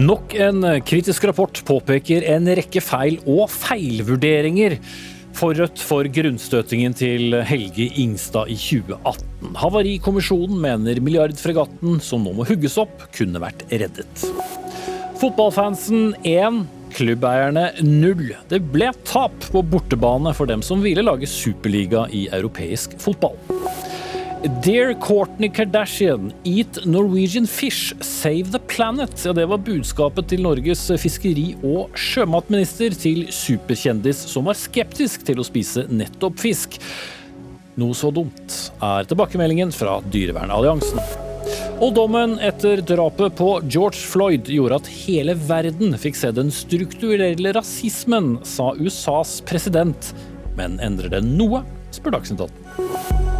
Nok en kritisk rapport påpeker en rekke feil og feilvurderinger for Rødt for grunnstøtingen til Helge Ingstad i 2018. Havarikommisjonen mener milliardfregatten, som nå må hugges opp, kunne vært reddet. Fotballfansen 1, klubbeierne 0. Det ble tap på bortebane for dem som ville lage superliga i europeisk fotball. Dear Courtney Kardashian, eat Norwegian fish, save the planet. Ja, det var budskapet til Norges fiskeri- og sjømatminister til superkjendis som var skeptisk til å spise nettopp fisk. Noe så dumt, er tilbakemeldingen fra Dyrevernalliansen. Og dommen etter drapet på George Floyd gjorde at hele verden fikk se den strukturelle rasismen, sa USAs president. Men endrer det noe, spør Dagsnytt 18.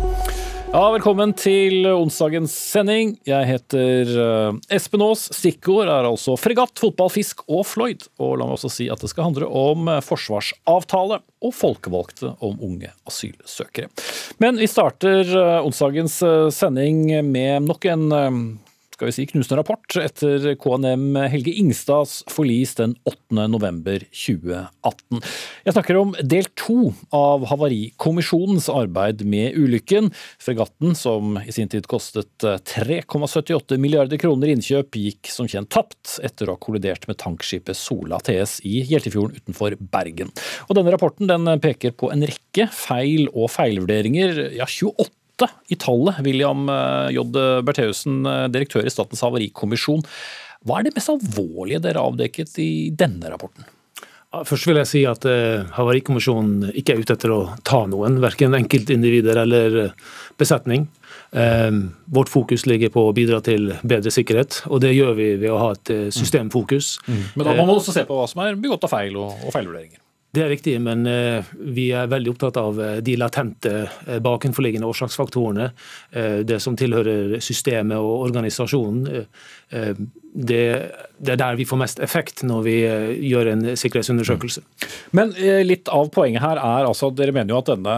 Ja, Velkommen til onsdagens sending. Jeg heter eh, Espen Aas. Stikkord er altså fregatt, fotball, fisk og Floyd. Og la meg også si at det skal handle om forsvarsavtale og folkevalgte om unge asylsøkere. Men vi starter eh, onsdagens eh, sending med nok en skal vi si, knusende rapport etter KNM Helge Ingstads forlis den 8. november 2018. Jeg snakker om del to av Havarikommisjonens arbeid med ulykken. Fregatten, som i sin tid kostet 3,78 milliarder kroner innkjøp, gikk som kjent tapt etter å ha kollidert med tankskipet Sola TS i Hjeltefjorden utenfor Bergen. Og denne rapporten den peker på en rekke feil og feilvurderinger. Ja, 28 i tallet. William eh, J. Bertheussen, eh, direktør i Statens havarikommisjon. Hva er det mest alvorlige dere har avdekket i denne rapporten? Først vil jeg si at uh, Havarikommisjonen ikke er ute etter å ta noen, verken enkeltindivider eller besetning. Vårt fokus ligger på å bidra til bedre sikkerhet, og det gjør vi ved å ha et systemfokus. Mm. Men da må man også se på hva som er begått av feil og, og feilvurderinger? Det er riktig, men eh, vi er veldig opptatt av eh, de latente eh, bakenforliggende årsaksfaktorene. Det som tilhører systemet og organisasjonen. Det, er der vi får mest effekt når vi gjør en sikkerhetsundersøkelse. Men litt av poenget her er altså at dere mener jo at denne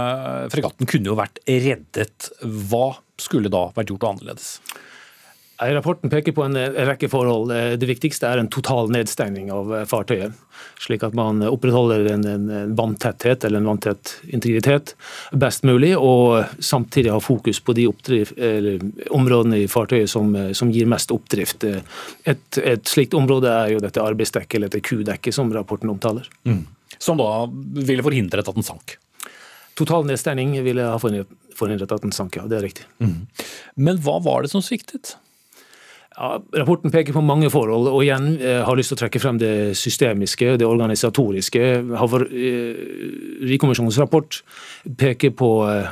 fregatten kunne jo vært reddet. Hva skulle da vært gjort annerledes? Rapporten peker på en rekke forhold. Det viktigste er en total nedstengning av fartøyet. Slik at man opprettholder en, en vanntetthet eller en vanntett integritet best mulig, og samtidig har fokus på de oppdrift, områdene i fartøyet som, som, gir mest oppdrift. Et, et, slikt område er jo dette arbeidsdekket, eller dette kudekket, som rapporten omtaler. Mm. Som da ville forhindret at den sank? Total nedstengning ville ha forhindret at den sank, ja. Det er riktig. Mm. Men hva var det som sviktet? Ja, rapporten peker på mange forhold, og igjen eh, har lyst til å trekke frem det systemiske, det organisatoriske. Havarikommisjonens rapport peker på Eh,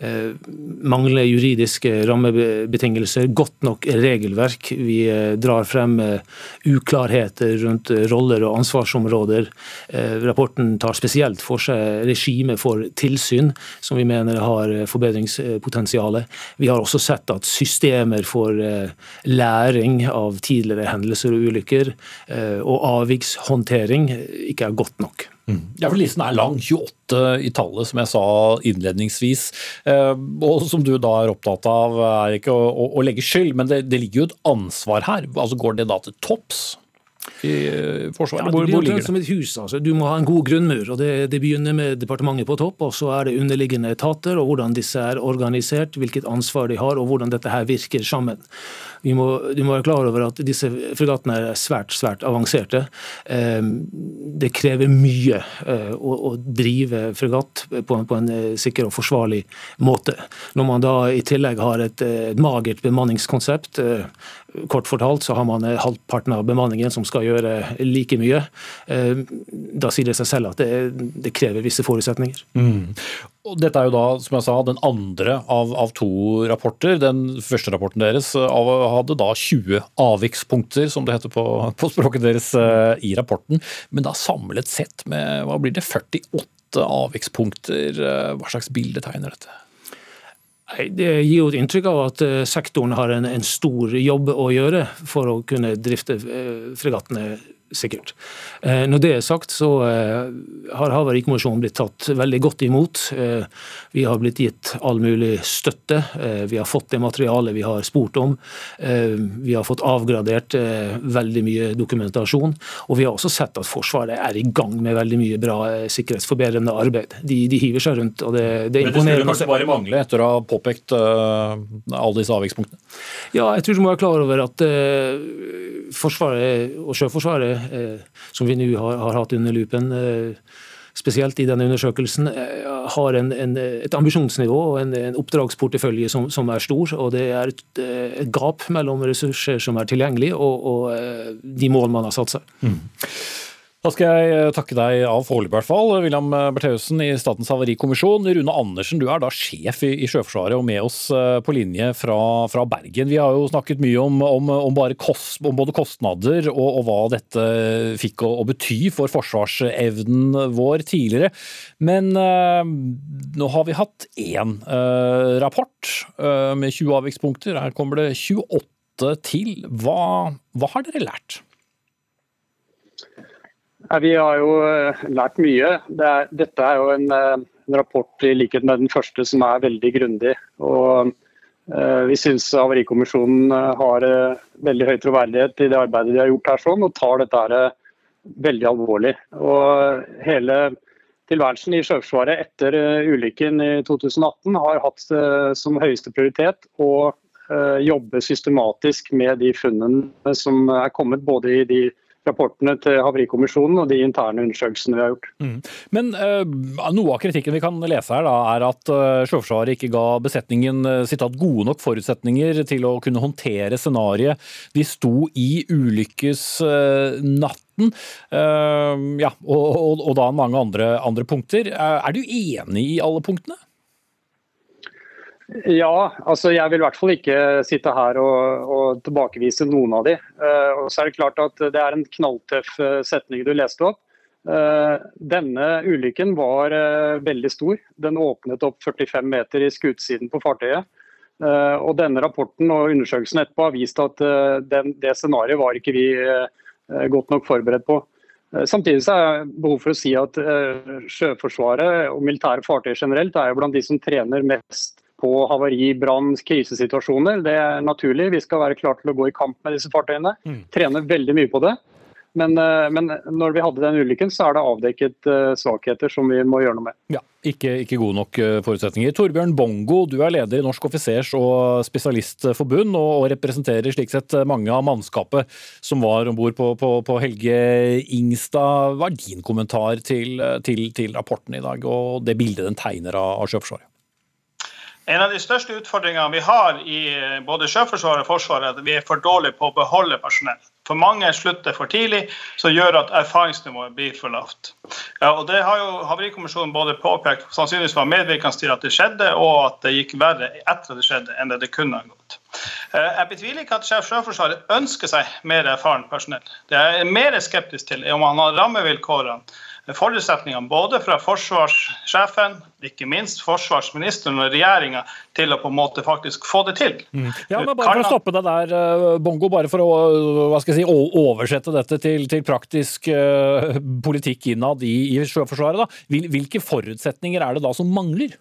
mangler juridiske rammebetingelser, godt nok regelverk. Vi eh, drar frem eh, uklarheter rundt roller og ansvarsområder. Rapporten tar spesielt for seg regimet for tilsyn, som vi mener har forbedringspotensial. Vi har også sett at systemer for læring av tidligere hendelser og ulykker og avvikshåndtering ikke er godt nok. Ja, for Listen er lang, 28 i tallet, som jeg sa innledningsvis. Eh, og som du da er opptatt av, er ikke å, å, å legge skyld, men det, det, ligger jo et ansvar her. Altså Går det da til topps? i eh, Forsvaret? Ja, hvor, hvor ligger det? Som et hus, altså. Du må ha en god grunnmur. og det, det, begynner med departementet på topp, og så er det underliggende etater, og hvordan disse er organisert, hvilket ansvar de har, og hvordan dette her virker sammen. Vi må, de må være klar over at disse fregattene er svært svært avanserte. Ehm, det krever mye eh, å, å drive fregatt på, på, en eh, sikker og forsvarlig måte. Når man da i tillegg har et, et magert bemanningskonsept, Kort fortalt så har man eh, halvparten av bemanningen som skal gjøre like mye. Eh, da sier det seg selv at det, det krever visse forutsetninger. Mm. Og dette er jo da, som jeg sa, den andre av, av, to rapporter. Den første rapporten deres eh, hadde da 20 avvikspunkter, som det heter på, på språket deres, i rapporten. Men da samlet sett med hva blir det, 48 avvikspunkter. Hva slags bilde tegner dette? Det gir jo et inntrykk av at eh, sektoren har en, en, stor jobb å gjøre for å kunne drifte eh, fregattene sikkert. Eh, når det er sagt, så eh, har Havarikommisjonen blitt tatt veldig godt imot. Eh, vi har blitt gitt all mulig støtte. Vi har fått det materialet vi har spurt om. Vi har fått avgradert veldig mye dokumentasjon. Og vi har også sett at Forsvaret er i gang med veldig mye bra sikkerhetsforbedrende arbeid. De, de hiver seg rundt, og det, det imponerer. Men det skulle bare mangle etter å ha påpekt uh, alle disse avvikspunktene? Ja, jeg tror du må være klar over at uh, Forsvaret og Sjøforsvaret, som vi nå har, har, hatt under lupen, spesielt i denne undersøkelsen, har en, en, et ambisjonsnivå og en, en oppdragsportefølje som, som, er stor. og Det er et, et, gap mellom ressurser som er tilgjengelige og, og de mål man har satt seg. Mm. Da skal jeg eh, takke deg av foreløpig, i hvert fall. William Bertheussen i Statens havarikommisjon. Rune Andersen, du er da sjef i, i Sjøforsvaret og med oss eh, på linje fra, fra Bergen. Vi har jo snakket mye om, om, om, kost, om både kostnader og, og, hva dette fikk å, å, bety for forsvarsevnen vår tidligere. Men øh, nå har vi hatt én øh, rapport øh, med 20 avvikspunkter. Her kommer det 28 til. Hva, hva har dere lært? Vi har jo eh, lært mye. Det er, dette er jo en, eh, en, rapport i likhet med den første som er veldig grundig. Og, eh, vi syns Havarikommisjonen har eh, veldig høy troverdighet i det arbeidet de har gjort her, sånn, og tar dette her, eh, veldig alvorlig. Og hele tilværelsen i Sjøforsvaret etter ulykken i 2018 har hatt som høyeste prioritet å jobbe systematisk med de funnene som er kommet både i de rapportene til Havarikommisjonen og de interne undersøkelsene vi har gjort. Mm. Men uh, Noe av kritikken vi kan lese her da, er at uh, Sjøforsvaret ikke ga besetningen uh, sitat, gode nok forutsetninger til å kunne håndtere scenarioet de sto i ulykkesnatten. ja, og, og, og, da mange andre, andre punkter. er du enig i alle punktene? Ja, altså jeg vil i hvert fall ikke sitte her og, og tilbakevise noen av de. Uh, og så er Det klart at det er en knalltøff uh, setning du leste opp. Uh, denne ulykken var veldig stor. Den åpnet opp 45 meter i skutsiden på fartøyet. og Denne rapporten og undersøkelsen etterpå har vist at den, det scenarioet var ikke vi godt nok forberedt på. Samtidig så er det behov for å si at Sjøforsvaret og militære fartøy generelt er jo blant de som trener mest på havari, brann, krisesituasjoner. Det er naturlig. Vi skal være klare til å gå i kamp med disse fartøyene. Mm. Trene veldig mye på det. Men, eh, men, når vi hadde den ulykken, så er det avdekket eh, svakheter som vi må gjøre noe med. Ja, ikke, ikke gode nok eh, forutsetninger. Torbjørn Bongo, du er leder i Norsk offisers- og spesialistforbund, og, representerer slik sett mange av mannskapet som var om bord på, på, på, Helge Ingstad. Hva er din kommentar til, til, til, rapporten i dag, og det bildet den tegner av, av Sjøforsvaret? En av de største utfordringene vi har i eh, både Sjøforsvaret og Forsvaret, er at vi er for dårlige på å beholde personell. For mange slutter for tidlig, som gjør at erfaringsnivået blir for lavt. Og Det har jo Havarikommisjonen både påpekt sannsynligvis var medvirkende til at det skjedde, og at det gikk verre etter at det skjedde enn det det kunne ha gått. Eh, jeg betviler ikke at sjef Sjøforsvaret ønsker seg mer erfaren personell. Det jeg er mer skeptisk til, er om han har rammevilkårene forutsetningene både fra forsvarssjefen, ikke minst forsvarsministeren og regjeringa, til å på en måte faktisk få det til. Mm. Ja, men bare for å stoppe deg der, eh, Bongo, bare for å jeg si, oversette dette til, til praktisk uh, politikk innad i, i Sjøforsvaret. Da. Hvilke forutsetninger er det da som mangler?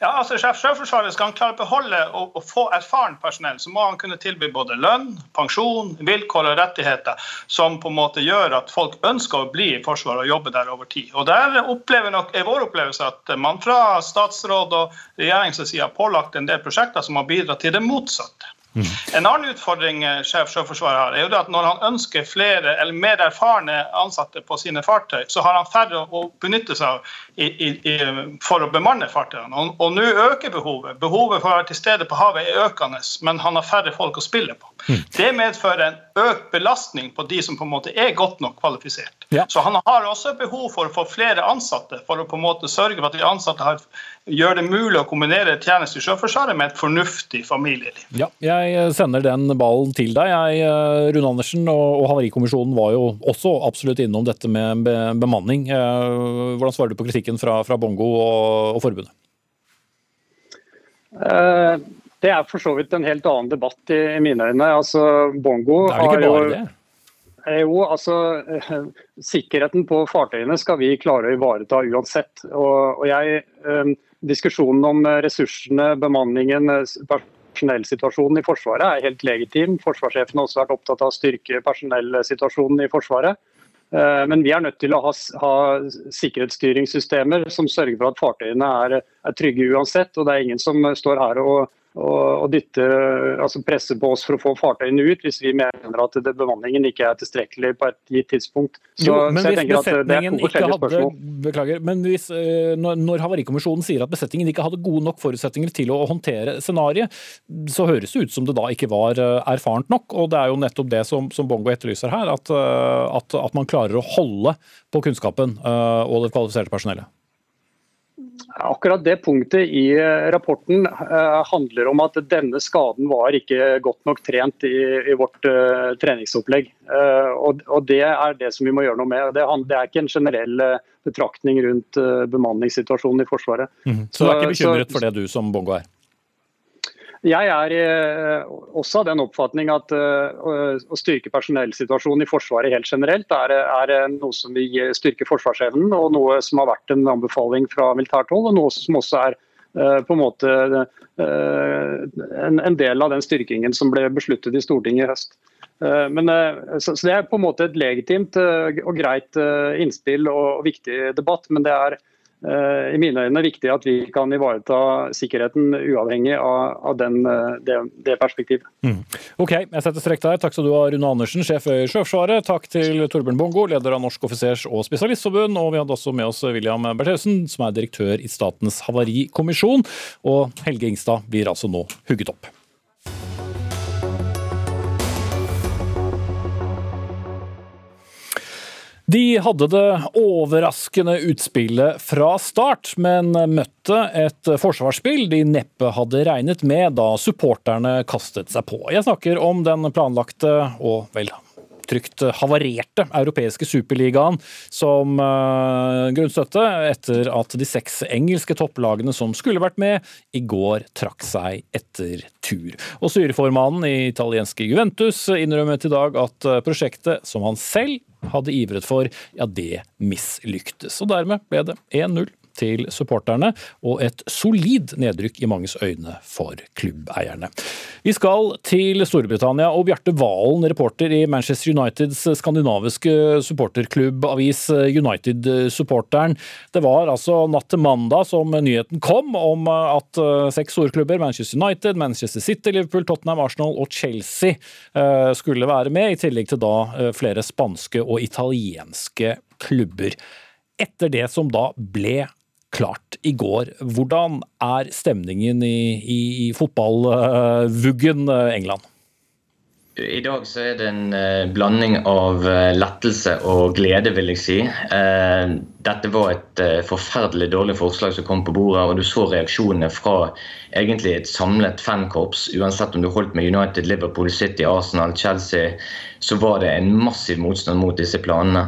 Ja, altså Sjef Sjøforsvaret skal han klare å beholde og, og, få erfaren personell, så må han kunne tilby både lønn, pensjon, vilkår og rettigheter som på en måte gjør at folk ønsker å bli i Forsvaret og jobbe der over tid. Og Der opplever nok, er vår opplevelse at man fra statsråd og regjeringens side har pålagt en del prosjekter som har bidratt til det motsatte. Mm. En annen utfordring eh, sjef Sjøforsvaret har, er jo at når han ønsker flere eller mer erfarne ansatte på sine fartøy, så har han færre å benytte seg av i, i, for å bemanne fartøyene. Og, og nå øker behovet. Behovet for å være til stede på havet er økende, men han har færre folk å spille på. Mm. Det medfører en økt belastning på de som på en måte er godt nok kvalifisert. Ja. Så han har også behov for å få flere ansatte, for å på en måte sørge for at de ansatte har gjør det mulig å kombinere tjeneste i Sjøforsvaret med et fornuftig familieliv. Ja, jeg sender den ballen til deg. Jeg, eh, Rune Andersen og Havarikommisjonen var jo også absolutt innom dette med bemanning. Eh, hvordan svarer du på kritikken fra, fra Bongo og, og forbundet? Eh, det er for så vidt en helt annen debatt i, i mine øyne. Altså, Bongo det er vel ikke bare det? Jo, altså Sikkerheten på fartøyene skal vi klare å ivareta uansett. Og, og jeg, Diskusjonen om ressursene, bemanningen, personellsituasjonen i Forsvaret er helt legitim. Forsvarssjefen har også vært opptatt av å styrke personellsituasjonen i Forsvaret. Men vi er nødt til å ha, ha sikkerhetsstyringssystemer som sørger for at fartøyene er, er trygge uansett. og Det er ingen som står her og og, dytte, altså presse på oss for å få fartøyene ut hvis vi mener at det, bemanningen ikke er tilstrekkelig på et gitt tidspunkt. Så, jo, men så hvis besetningen ikke hadde, beklager, men hvis, eh, når, når Havarikommisjonen sier at besetningen ikke hadde gode nok forutsetninger til å håndtere scenarioet, så høres det ut som det da ikke var eh, erfarent nok. og Det er jo nettopp det som, som Bongo etterlyser her, at, eh, at, at man klarer å holde på kunnskapen og det kvalifiserte personellet. Akkurat det punktet i eh, rapporten uh, handler om at denne skaden var ikke godt nok trent i, vårt uh, treningsopplegg. Og, Det er det som vi må gjøre noe med. Det, det er ikke en generell betraktning rundt bemanningssituasjonen i Forsvaret. Mm. Så du er ikke bekymret for det du som Bongo er? Jeg er eh, også av den oppfatning at eh, å styrke personellsituasjonen i Forsvaret helt generelt er, er noe som vil styrke forsvarsevnen, og noe som har vært en anbefaling fra militært hold, og noe som også er eh, på en måte en, del av den styrkingen som ble besluttet i Stortinget i høst. Men, så, Det er på en måte et legitimt og greit innspill og viktig debatt, men det er i mine øyne viktig at vi kan ivareta sikkerheten uavhengig av, av den, eh, det, det, perspektivet. Mm. Ok, jeg setter strekk der. Takk skal du ha, Rune Andersen, sjef i Sjøforsvaret. Takk til Torbjørn Bongo, leder av Norsk offisers- og spesialistforbund. Og vi hadde også med oss William Bertheussen, som er direktør i Statens havarikommisjon. Og Helge Ingstad blir altså nå hugget opp. De hadde det overraskende utspillet fra start, men møtte et forsvarsspill de neppe hadde regnet med da supporterne kastet seg på. Jeg snakker om den planlagte og vel trygt havarerte europeiske superligaen som uh, grunnstøtte etter at de seks engelske topplagene som skulle vært med, i går trakk seg etter tur. Og styreformannen i italienske Juventus innrømmet i dag at eh, prosjektet, som han selv hadde ivret for, ja, det mislyktes. Og dermed ble det 1-0 til supporterne, og et solid nedrykk i manges øyne for klubbeierne. Vi skal til Storbritannia, og Bjarte Valen, reporter i Manchester Uniteds skandinaviske supporterklubb avis United-supporteren. Det var altså natt til mandag som nyheten kom om at eh, seks storklubber, Manchester United, Manchester City, Liverpool, Tottenham, Arsenal og Chelsea, eh, skulle være med, i tillegg til da eh, flere spanske og italienske klubber. Etter det som da ble klart i går, hvordan er stemningen i, i, i fotballvuggen England? I dag så er det en uh, blanding av uh, lettelse og glede, vil jeg si. Uh, dette var et forferdelig dårlig forslag som kom på bordet, og du så reaksjonene fra egentlig et samlet fankorps. Uansett om du holdt med United, Liverpool City, Arsenal, Chelsea, så var det en massiv motstand mot disse planene.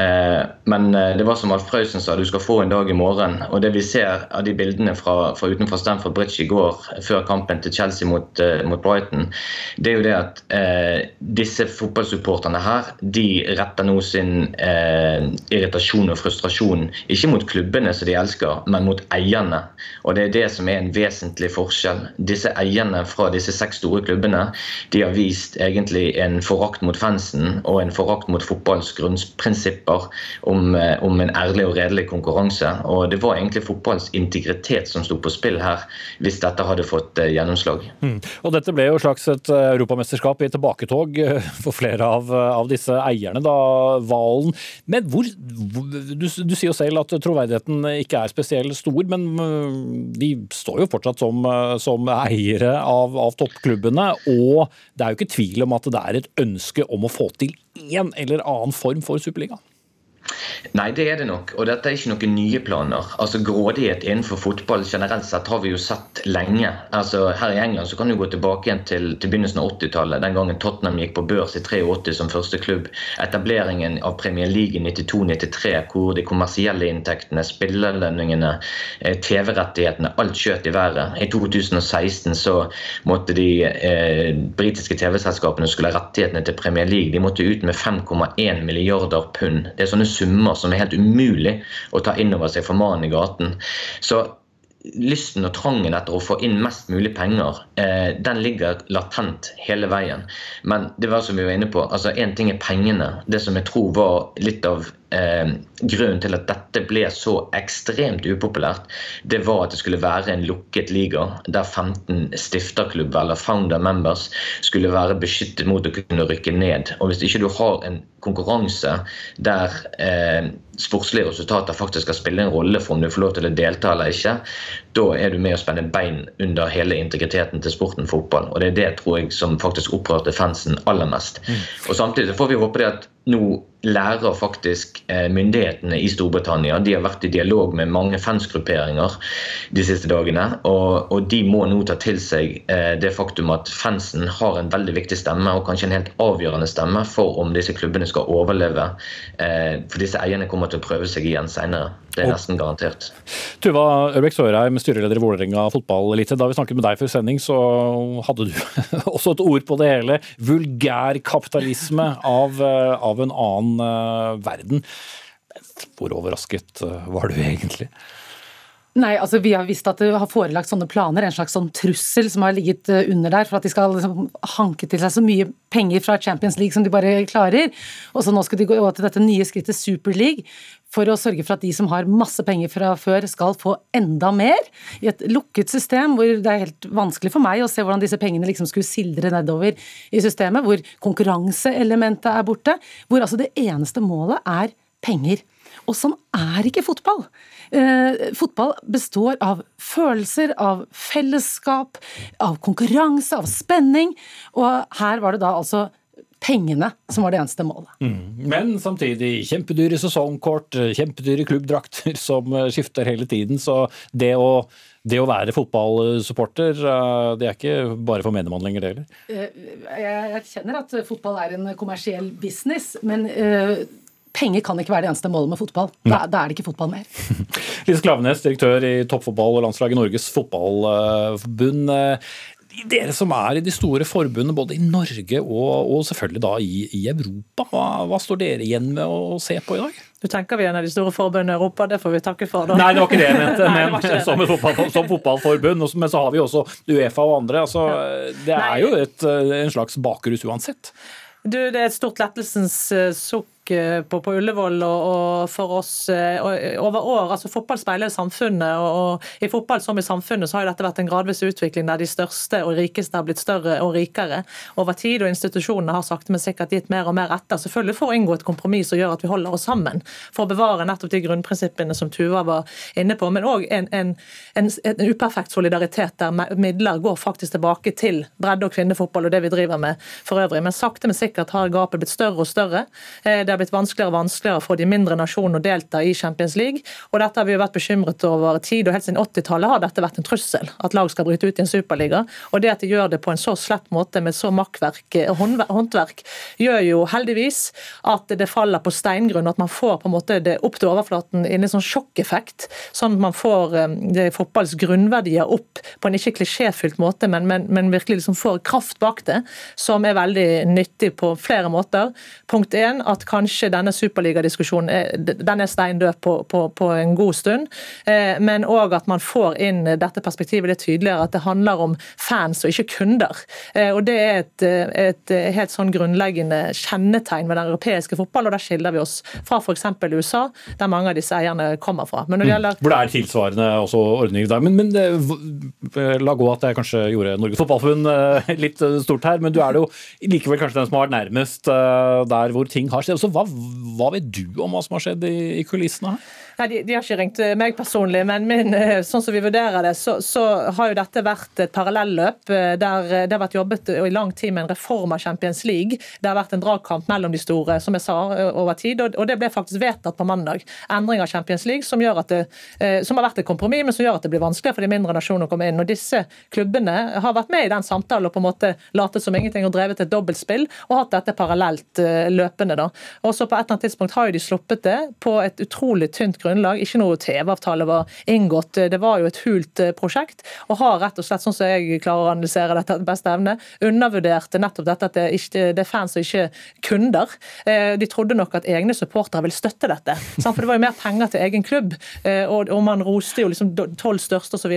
Eh, men eh, det var som Alf Prøysen sa, du skal få en dag i morgen. Og det vi ser av de bildene fra, fra utenfor Stamford Bridge i går, før kampen til Chelsea mot, mot Brighton, det er jo det at uh, disse fotballsupporterne her, de retter nå sin uh, irritasjon og frustrasjon ikke mot klubbene som de elsker, men mot eierne. Og det er det som er en vesentlig forskjell. Disse eierne fra disse seks store klubbene, de har vist egentlig en forakt mot fansen og en forakt mot fotballs grunnprinsipper om, eh, om, en ærlig og redelig konkurranse. Og Det var egentlig fotballens integritet som sto på spill her, hvis dette hadde fått eh, gjennomslag. Mm. Og Dette ble jo slags et eh, europamesterskap i tilbaketog for flere av, av disse eierne, da, Valen. Men hvor, du, du, sier jo selv at troverdigheten ikke er spesielt stor, men de står jo fortsatt som, som eiere av, av toppklubbene. Og det er jo ikke tvil om at det er et ønske om å få til en eller annen form for Superligaen? Nei, det er det nok. Og dette er ikke noen nye planer. Altså Grådighet innenfor fotball generelt sett har vi jo sett lenge. Altså Her i England så kan du gå tilbake igjen til, til begynnelsen av 80-tallet. Den gangen Tottenham gikk på børs i 83 som første klubb. Etableringen av Premier League i 92-93, hvor de kommersielle inntektene, spillerlønningene, eh, TV-rettighetene, alt skjøt i været. I 2016 så måtte de eh, britiske TV-selskapene skulle ha rettighetene til Premier League. De måtte ut med 5,1 milliarder pund. Det er sånne summer som er helt umulig å ta inn over seg for mannen i gaten. Så lysten og trangen etter å få inn mest mulig penger, eh, den ligger latent hele veien. Men det var som vi var inne på, altså én ting er pengene. Det som jeg tror var litt av eh, grunnen til at dette ble så ekstremt upopulært, det var at det skulle være en lukket liga der 15 stifterklubber eller founder members skulle være beskyttet mot å kunne rykke ned. Og Hvis ikke du har en konkurranse der eh, sportslige resultater faktisk skal spille en rolle for om du får lov til å delta eller ikke, da er du med å spenne bein under hele integriteten til sporten fotball. Og Det er det tror jeg som faktisk opprørte fansen aller mest. Mm. Og Samtidig får vi håpe det at nå lærer faktisk eh, myndighetene i Storbritannia. De har vært i dialog med mange fansgrupperinger de siste dagene. Og, og de må nå ta til seg eh, det faktum at fansen har en veldig viktig stemme, og kanskje en helt avgjørende stemme for om disse klubbene skal overleve. Eh, for disse eierne kommer til å prøve seg igjen senere. Det er nesten garantert. Tuva Ørbekk Sørheim, styreleder i Vålerenga fotballelite. Da vi snakket med deg før sending, så hadde du også et ord på det hele. Vulgærkapitalisme av, av en annen uh, verden. Hvor overrasket uh, var du egentlig? Nei, altså Vi har visst at det har forelagt sånne planer, en slags sånn trussel som har ligget eh, under der, for at de skal liksom hanke til seg så mye penger fra Champions League som de bare klarer. Og så nå skal de gå til dette nye skrittet Super League for å sørge for at de som har masse penger fra før, skal få enda mer. I et lukket system hvor det er helt vanskelig for meg å se hvordan disse pengene liksom skulle sildre nedover i systemet, hvor konkurranseelementet er borte, hvor altså det eneste målet er penger. Og sånn er ikke fotball. Eh, fotball består av følelser, av fellesskap, av konkurranse, av spenning. Og her var det da altså pengene som var det eneste målet. Mm. Men samtidig kjempedyre sesongkort, kjempedyre klubbdrakter som skifter hele tiden. Så det å, det å være fotballsupporter, eh, det er ikke bare for menigmann lenger, det heller? Eh, jeg kjenner at fotball er en kommersiell business, men eh, penger kan ikke være det eneste målet med fotball. Da, da er det ikke fotball mer. Lise Klavenes, direktør i toppfotball og landslaget Norges Fotballforbund. Dere som er i de store forbundene både i Norge og, og selvfølgelig da i, i Europa, hva, hva, står dere igjen med å se på i dag? Du tenker vi er en av de store forbundene i Europa, det får vi takke for. Da. Nei, det var ikke det jeg mente, men som, fotball, som, fotballforbund. Men så har vi også Uefa og andre. Altså, det er jo et, en slags bakrus uansett. Du, det er et stort lettelsens eh, sukk Eh, på, på Ullevål og, og, for oss eh, over år. altså Fotball speiler samfunnet, og, og i fotball som i samfunnet så har jo dette vært en gradvis utvikling der de største og rikeste har blitt større og rikere over tid, og institusjonene har sakte, men sikkert gitt mer og mer etter. Selvfølgelig for å inngå et kompromiss som gjør at vi holder oss sammen, for å bevare nettopp de grunnprinsippene som Tuva var inne på, men òg en, en, en, en, uperfekt solidaritet der midler går faktisk tilbake til bredde- og kvinnefotball og det vi driver med for øvrig. Men sakte, men sikkert har gapet blitt større og større. Eh, det har blitt vanskeligere og vanskeligere for de mindre nasjonene å delta i Champions League. og Dette har vi vært bekymret over tid, og helt siden 80-tallet har dette vært en trussel. At lag skal bryte ut i en superliga. Og det at de gjør det på en så slett måte med så makkverk eh, håndverk, gjør jo heldigvis at det faller på steingrunn, at man får på en måte det opp til overflaten i en litt sånn sjokkeffekt. Sånn at man får det, fotballs grunnverdier opp på en ikke klisjéfylt måte, men, men, men virkelig liksom får kraft bak det, som er veldig nyttig på flere måter. Punkt én, at kanskje denne superligadiskusjonen den er steindød på, på, på, en god stund. Eh, men òg at man får inn dette perspektivet litt tydeligere, at det handler om fans og ikke kunder. Eh, og Det er et, et helt sånn grunnleggende kjennetegn ved den europeiske fotballen, og der skiller vi oss fra f.eks. USA, der mange av disse eierne kommer fra. Men når det mm. gjelder... Hvor det er tilsvarende også ordninger der. Men, men eh, la gå at jeg kanskje gjorde Norges Fotballforbund litt stort her, men du er det jo likevel kanskje den som har vært nærmest der hvor ting har skjedd. Så hva hva vet du om hva som har skjedd i, i kulissene her? Nei, de, de, har ikke ringt eh, meg personlig, men min, eh, sånn som vi vurderer det, så, så har jo dette vært et parallelløp eh, der det har vært jobbet i lang tid med en reform av Champions League. Det har vært en dragkamp mellom de store, som jeg sa, over tid, og, det ble faktisk vedtatt på mandag. Endring av Champions League som, det, som har vært et kompromiss, men som gjør at det blir vanskeligere for de mindre nasjonene å komme inn. Og Disse klubbene har vært med i den samtalen og på en måte latet som ingenting og drevet et dobbeltspill og hatt dette parallelt løpende. da. Og så På et eller annet tidspunkt har jo de sluppet det på et utrolig tynt grunnlag grunnlag. Ikke noe TV-avtale var inngått. Det var jo et hult eh, prosjekt. Og har rett og slett, sånn som jeg klarer å analysere dette etter beste evne, undervurderte nettopp dette at det, ikke, det er fans og ikke kunder. Eh, de trodde nok at egne supportere ville støtte dette. For det var jo mer penger til egen klubb, eh, og man roste jo liksom tolv største osv.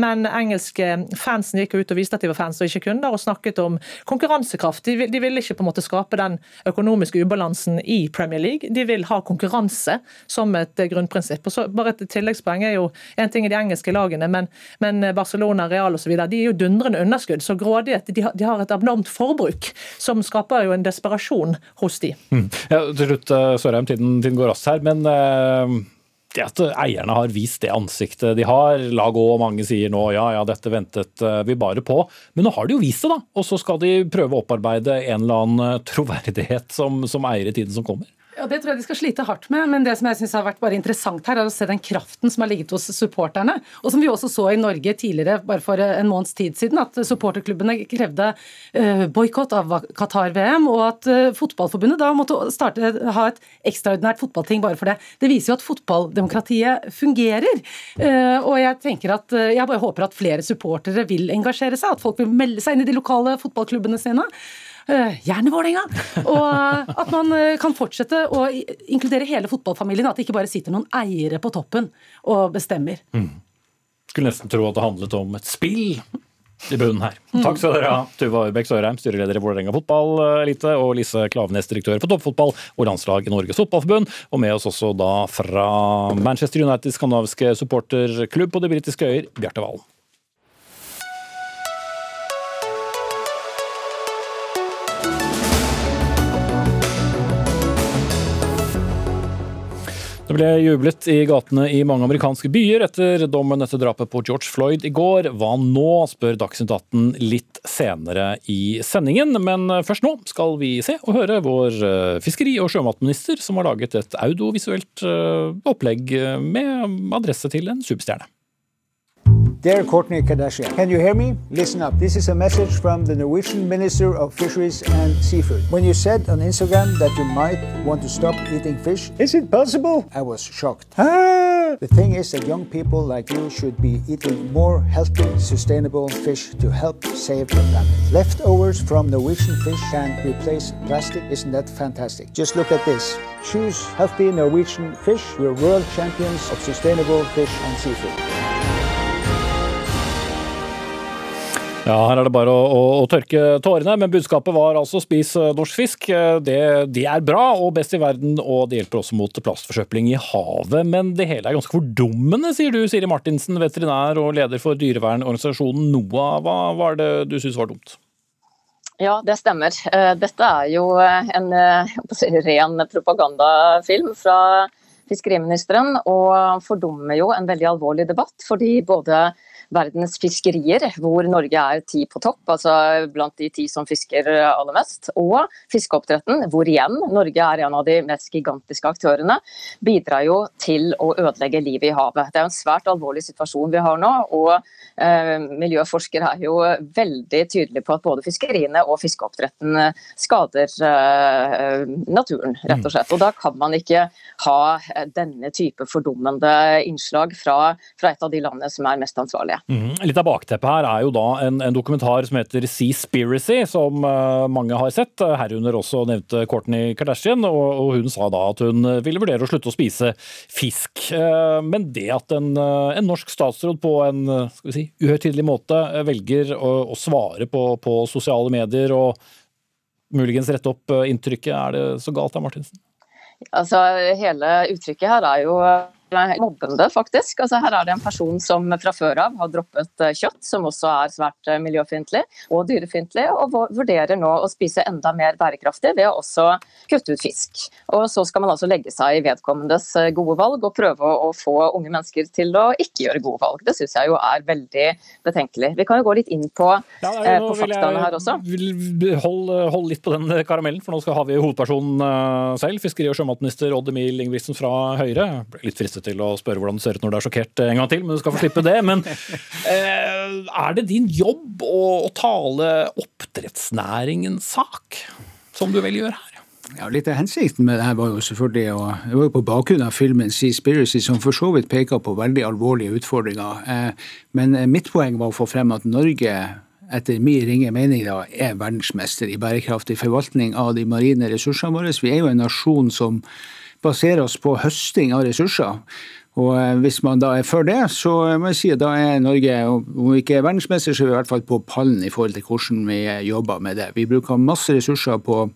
Men engelske fansen gikk ut og viste at de var fans og ikke kunder, og snakket om konkurransekraft. De, de ville ikke på en måte skape den økonomiske ubalansen i Premier League. De vil ha konkurranse som et grunnprinsipp. Og så bare et tilleggspoeng er jo en ting i de engelske lagene, men, men Barcelona, Real osv. de er jo dundrende underskudd. Så grådighet de de har, et abnormt forbruk som skaper jo en desperasjon hos de. Mm. Ja, til slutt, eh, Sørheim, tiden, tiden går raskt her. men uh det at eierne har vist det ansiktet de har. La og mange sier nå ja, ja, dette ventet eh, vi bare på. Men nå har de jo vist det, da. Og så skal de prøve å opparbeide en eller annen troverdighet som, som eier i tiden som kommer. Ja, Det tror jeg de skal slite hardt med, men det som jeg synes har vært bare interessant her, er å se den kraften som har ligget hos supporterne. Og som vi også så i Norge tidligere, bare for en måneds tid siden, at supporterklubbene krevde uh, boikott av Qatar-VM, og at uh, Fotballforbundet da måtte starte, ha et ekstraordinært fotballting bare for det. Det viser jo at fotballdemokratiet fungerer. Og jeg tenker at jeg bare håper at flere supportere vil engasjere seg, at folk vil melde seg inn i de lokale fotballklubbene sine. Eh, gjerne Vålerenga! Og eh, at man eh, kan fortsette å inkludere hele fotballfamilien. At det ikke bare sitter noen eiere på toppen og bestemmer. Mm. Skulle nesten tro at det handlet om et spill i bunnen her. Takk skal dere ha, Tuva Ørbekk Sørheim, styreleder i Vålerenga fotballelite, og Lise Klavenes, direktør for toppfotball og landslag i Norges Fotballforbund. Og med oss også da fra Manchester Uniteds skandinaviske supporterklubb på de britiske øyer, Bjarte Valen. Det ble jublet i gatene i mange amerikanske byer etter dommen etter drapet på George Floyd i går. Hva nå, spør Dagsnytt 18 litt senere i sendingen. Men først nå skal vi se og høre vår eh, fiskeri- og sjømatminister, som har laget et audiovisuelt eh, opplegg med adresse til en superstjerne. Dear Courtney Kardashian, can you hear me? Listen up. This is a message from the Norwegian Minister of Fisheries and Seafood. When you said on Instagram that you might want to stop eating fish, is it possible? I was shocked. Ah! The thing is that young people like you should be eating more healthy, sustainable fish to help save the planet. Leftovers from Norwegian fish can replace plastic. Isn't that fantastic? Just look at this. Choose healthy Norwegian fish. We're world champions of sustainable fish and seafood. Ja, her er det bare å, å, å, tørke tårene, men budskapet var altså spis eh, norsk fisk. Eh, det, det, er bra og best i verden, og det hjelper også mot plastforsøpling i havet. Men det hele er ganske fordummende, sier du, Siri Martinsen, veterinær og leder for dyrevernorganisasjonen NOAH. Hva var det du syntes var dumt? Ja, det stemmer. Eh, dette er jo en ren propagandafilm fra fiskeriministeren, og fordummer jo en veldig alvorlig debatt. fordi både verdens fiskerier, hvor Norge er ti på topp, altså blant de ti som fisker aller mest. Og fiskeoppdretten, hvor igjen Norge er en av de mest gigantiske aktørene, bidrar jo til å ødelegge livet i havet. Det er en svært alvorlig situasjon vi har nå. og eh, Miljøforskere er jo veldig tydelige på at både fiskeriene og fiskeoppdretten skader eh, naturen, rett og slett. Og Da kan man ikke ha denne type fordummende innslag fra, fra et av de landene som er mest ansvarlige det. Mm. Litt av bakteppet her er jo da en, en dokumentar som heter Seaspiracy, som uh, mange har sett. Herunder også nevnte Courtney Kardashian, og, og, hun sa da at hun ville vurdere å slutte å spise fisk. Uh, men det at en, uh, en, norsk statsråd på en skal vi si, uhøytidelig måte velger å, å svare på, på sosiale medier og muligens rette opp inntrykket, er det så galt da, Martinsen? Altså, hele uttrykket her er jo mobbende, faktisk. Altså, her er det en person som fra før av har droppet eh, kjøtt, som også er svært eh, miljøfiendtlig og dyrefiendtlig, og vurderer nå å spise enda mer bærekraftig ved å også kutte ut fisk. Og Så skal man altså legge seg i vedkommendes eh, gode valg og prøve å få unge mennesker til å ikke gjøre gode valg. Det syns jeg jo er veldig betenkelig. Vi kan jo gå litt inn på, ja, eh, på faktaene her også. Hold, hold, litt på den karamellen, for nå skal ha vi hovedpersonen selv. Fiskeri- og sjømatminister Odd Emil Ingebrigtsen fra Høyre. Jeg ble litt fristet til å spørre hvordan du ser ut når du er sjokkert en gang til, men du skal få slippe det. Men eh, er det din jobb å, å tale oppdrettsnæringens sak, som du vel gjør her? Ja, Litt av hensikten med det her var jo selvfølgelig å, det var jo på bakgrunn av filmen Seaspiracy, som for så vidt peker på veldig alvorlige utfordringer. Eh, men mitt poeng var å få frem at Norge etter min ringe mening da, er verdensmester i bærekraftig forvaltning av de marine ressursene våre. Vi er jo en nasjon som baserer oss på høsting av ressurser. Og eh, Hvis man da er for det, så må jeg si at da er Norge, om vi ikke er verdensmester, så er vi i hvert fall på pallen i forhold til hvordan vi jobber med det. Vi bruker masse ressurser på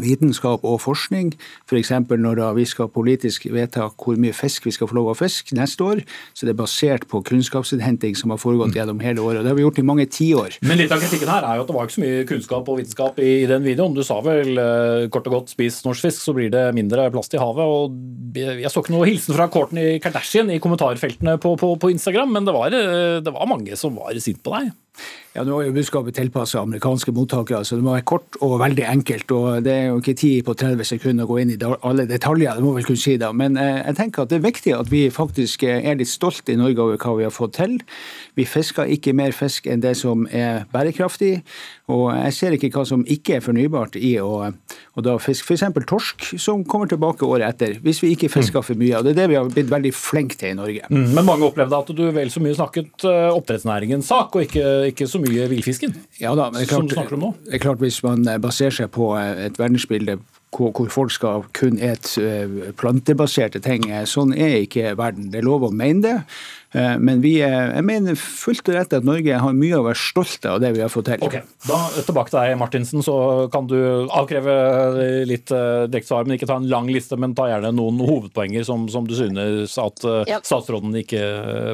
vitenskap og forskning. F.eks. når vi skal politisk vedta hvor mye fisk vi skal få lov å fiske neste år, så det er basert på kunnskapsinnhenting som har foregått gjennom hele året. og Det har vi gjort i mange tiår. Men litt av kritikken her er jo at det var ikke så mye kunnskap og vitenskap i, den videoen. Du sa vel eh, kort og godt spis norsk fisk, så blir det mindre plast i havet. og Jeg så ikke noe hilsen fra Courtney Kardashian i kommentarfeltene på, på, på Instagram, men det var, eh, det var mange som var sint på deg. Ja, Nå er jo budskapet tilpassa amerikanske mottakere, så det må være kort og veldig enkelt. og Det er jo ikke tid på 30 sekunder å gå inn i alle detaljer, det må vel kunne si da. Men eh, jeg tenker at det er viktig at vi faktisk eh, er litt stolte i Norge over hva vi har fått til. Vi fisker ikke mer fisk enn det som er bærekraftig. Og jeg ser ikke hva som ikke er fornybart i å, å da fiske f.eks. torsk, som kommer tilbake året etter, hvis vi ikke fisker for mye. og Det er det vi har blitt veldig flinke til i Norge. Mm, men mange opplevde at du vel så mye snakket uh, oppdrettsnæringens sak, og ikke, ikke, så mye villfisken? Ja da, men det er, klart, det er klart hvis man baserer seg på et verdensbilde hvor folk skal kun ete eh, plantebaserte ting. Sånn er ikke verden. Det er lov å mene det. Eh, men vi er, jeg mener fullt og rett at Norge har mye å være stolt av det vi har fått til. Ok, da Tilbake til deg, Martinsen. Så kan du avkreve litt eh, direkte svar, men ikke ta en lang liste, men ta gjerne noen hovedpoenger som, som du synes at statsråden ikke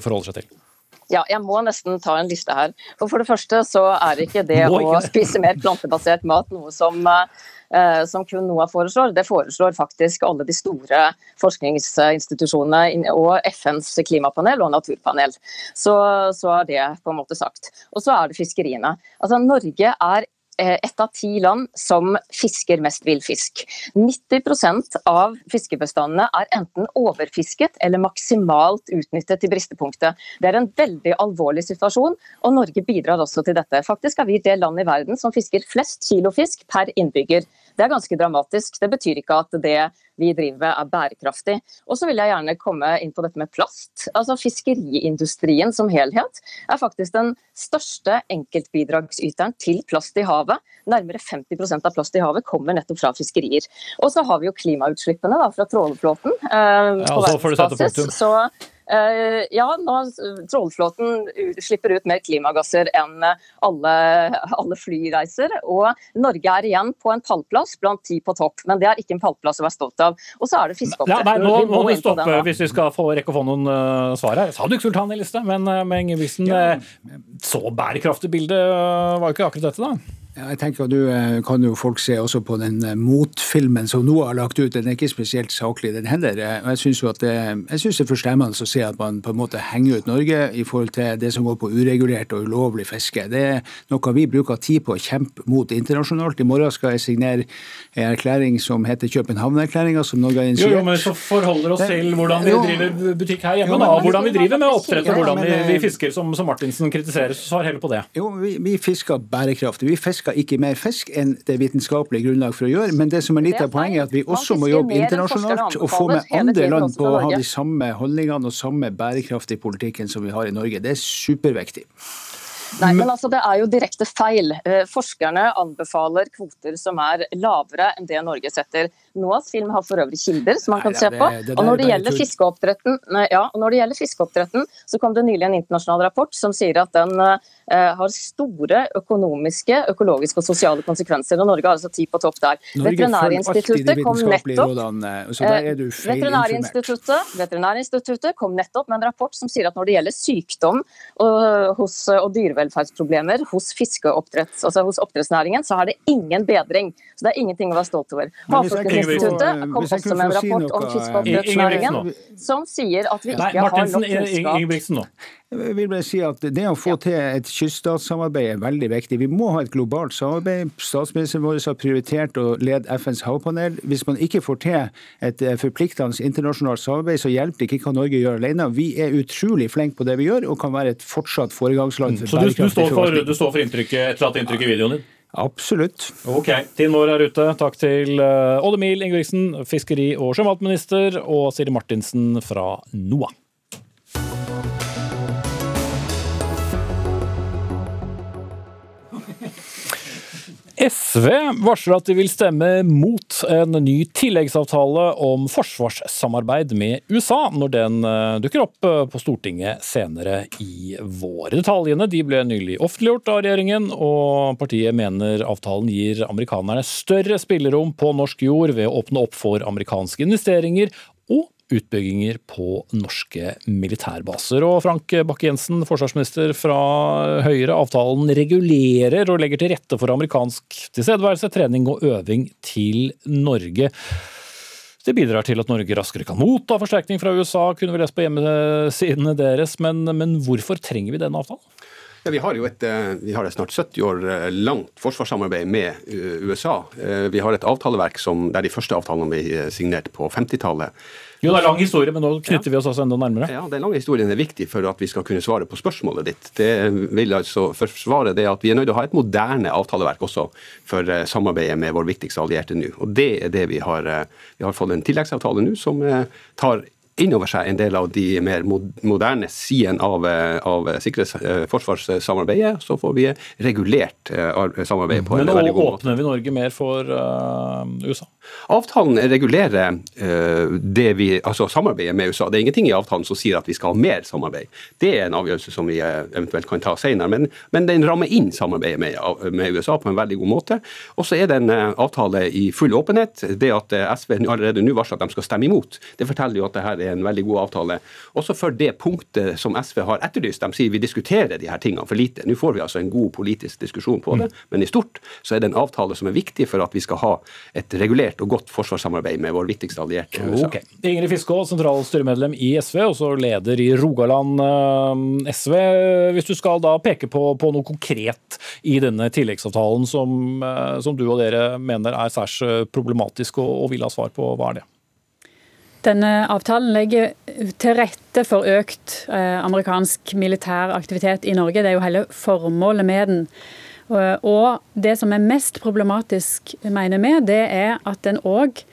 forholder seg til. Ja, jeg må nesten ta en liste her. For, for det første så er ikke det å spise mer plantebasert mat noe som som kun NOAH foreslår. Det foreslår faktisk alle de store forskningsinstitusjonene og FNs klimapanel og naturpanel. Så, så er det på en måte sagt. Og så er det fiskeriene. Altså, Norge er eh, ett av ti land som fisker mest villfisk. 90% av fiskebestandene er enten overfisket eller maksimalt utnyttet til bristepunktet. Det er en veldig alvorlig situasjon, og Norge bidrar også til dette. Faktisk er vi det landet i verden som fisker flest kilo fisk per innbygger. Det er ganske dramatisk. Det betyr ikke at det vi driver med er bærekraftig. Og så vil jeg gjerne komme inn på dette med plast. Altså Fiskeriindustrien som helhet er faktisk den største enkeltbidragsyteren til plast i havet. Nærmere 50% av plast i havet kommer nettopp fra fiskerier. Og så har vi jo klimautslippene da, fra trålerflåten. Eh, ja, så får du Eh, ja, nå Trollflåten slipper ut mer klimagasser enn alle, alle, flyreiser. Og Norge er igjen på en pallplass blant ti på topp, men det er ikke en pallplass å være stolt av. Og så er det fiskeoppdrett. Nei, nå må vi stoppe hvis vi skal få rekke å få noen uh, svar her. Jeg sa du ikke sultan ta i liste, men uh, med Ingebrigtsen ja. Så bærekraftig bilde uh, var jo ikke akkurat dette, da? Ja, jeg tenker at Nå eh, kan jo folk se også på den eh, motfilmen som NOAH har lagt ut. Den er ikke spesielt saklig, den heller. Og jeg syns det, jeg synes det er forstemmende å se at man på en måte henger ut Norge i forhold til det som går på uregulert og ulovlig fiske. Det er noe vi bruker tid på å kjempe mot internasjonalt. I morgen skal jeg signere en erklæring som heter København-erklæringa, som Norge har initiert. Jo, jo, men så forholder oss til hvordan vi driver butikk her hjemme, jo, men, da. Hvordan vi driver med oppdrett, og hvordan vi, vi, fisker, som, som Martinsen kritiserer. Svar heller på det. Jo, vi, vi fisker bærekraftig. Vi fisker fisker ikke mer fisk enn det er vitenskapelig grunnlag for å gjøre. Men det som er litt av poenget, er at vi også må jobbe internasjonalt og få med andre land på å ha de samme holdningene og samme bærekraftige politikken som vi har i Norge. Det er superviktig. Nei, men altså Det er jo direkte feil. Eh, forskerne anbefaler kvoter som er lavere enn det Norge setter. NOAS film har for øvrig kilder som man kan se på. Og når det er gjelder fiskeoppdretten, ja, og når det gjelder fiskeoppdretten, så kom det nylig en internasjonal rapport som sier at den eh, har store økonomiske, økologiske og sosiale konsekvenser. og Norge har altså ti på topp der. Norge Veterinærinstituttet kom nettopp informert. Veterinærinstituttet, Veterinærinstituttet kom nettopp med en rapport som sier at når det gjelder sykdom og, hos, og dyrevelferdsproblemer hos fiskeoppdrett, altså hos oppdrettsnæringen, så er det ingen bedring. Så det er ingenting å være stolt over. Men Havforskningsinstituttet kom også med en rapport om Ingebrigtsen som sier at vi Nei, ikke har Martinsen, nok kunnskap. Jeg vil bare si at Det å få til et kyststatssamarbeid er veldig viktig. Vi må ha et globalt samarbeid. Statsministeren vår har prioritert å lede FNs havpanel. Hvis man ikke får til et eh, forpliktende internasjonalt samarbeid, så hjelper det ikke hva Norge gjør alene. Vi er utrolig flinke på det vi gjør, og kan være et fortsatt foregangsland for Så du, du, står for, du står for inntrykket, et eller annet inntrykk i videoen din? Absolutt. Ok, Tiden vår er ute. Takk til uh, Odd Emil Ingebrigtsen, fiskeri- og sjømatminister, og Siri Martinsen fra NOAH. SV varsler at de vil stemme mot en ny tilleggsavtale om forsvarssamarbeid med USA når den eh, dukker opp eh, på Stortinget senere i vår. Detaljene de ble nylig offentliggjort av regjeringen, og partiet mener avtalen gir amerikanerne større spillerom på norsk jord ved å åpne opp for amerikanske investeringer og utbygginger på norske militærbaser. Og Frank Bakke-Jensen, forsvarsminister fra Høyre, avtalen regulerer og legger til rette for amerikansk tilstedeværelse, trening og øving til Norge. Det bidrar til at Norge raskere kan motta forsterkning fra USA, kunne vi lese på hjemmesidene deres. Men, men hvorfor trenger vi denne avtalen? Ja, vi har jo et, eh, vi har et snart 70 år eh, langt forsvarssamarbeid med eh, USA. Vi har et avtaleverk som, der de første avtalene vi signerte på 50-tallet. Jo, det er lang historie, men nå knytter vi oss altså enda nærmere. Ja, Den lange historien er viktig for at vi skal kunne svare på spørsmålet ditt. Det vil altså forsvare det at vi er nødt til å ha et moderne avtaleverk også for eh, samarbeidet med vår viktigste allierte nå. Og det er det vi har. eh, Vi har fått en tilleggsavtale nå som eh, tar inn over seg en del av de mer moderne sidene av, av sikkerhets- forsvarssamarbeidet. Så får vi regulert samarbeidet på Men en veldig god måte. Men åpner vi Norge mer for uh, USA? Avtalen regulerer eh, det vi, altså samarbeidet med USA. Det er ingenting i avtalen som sier at vi skal ha mer samarbeid. Det er en avgjørelse som vi eh, eventuelt kan ta senere, men, men den rammer inn samarbeidet med, med USA på en veldig god måte. Og så er det en eh, avtale i full åpenhet. Det at SV allerede nå varsler at de skal stemme imot, det forteller jo at dette er en veldig god avtale. Også for det punktet som SV har etterlyst. De sier vi diskuterer de her tingene for lite. Nå får vi altså en god politisk diskusjon på det, men i stort så er det en avtale som er viktig for at vi skal ha et regulert og godt forsvarssamarbeid med vår viktigste allierte, USA. Ok. Ingrid Fiskå, sentral styremedlem i SV, også leder i Rogaland eh, SV. Hvis du skal da peke på, på noe konkret i denne tilleggsavtalen som, eh, som du og dere mener er særs eh, problematisk og, og vil ha svar på, hva er det? Denne avtalen legger til rette for økt amerikansk militær aktivitet i Norge. Det er jo hele formålet med den. Og- Og det som er mest problematisk, mener vi, det er at den òg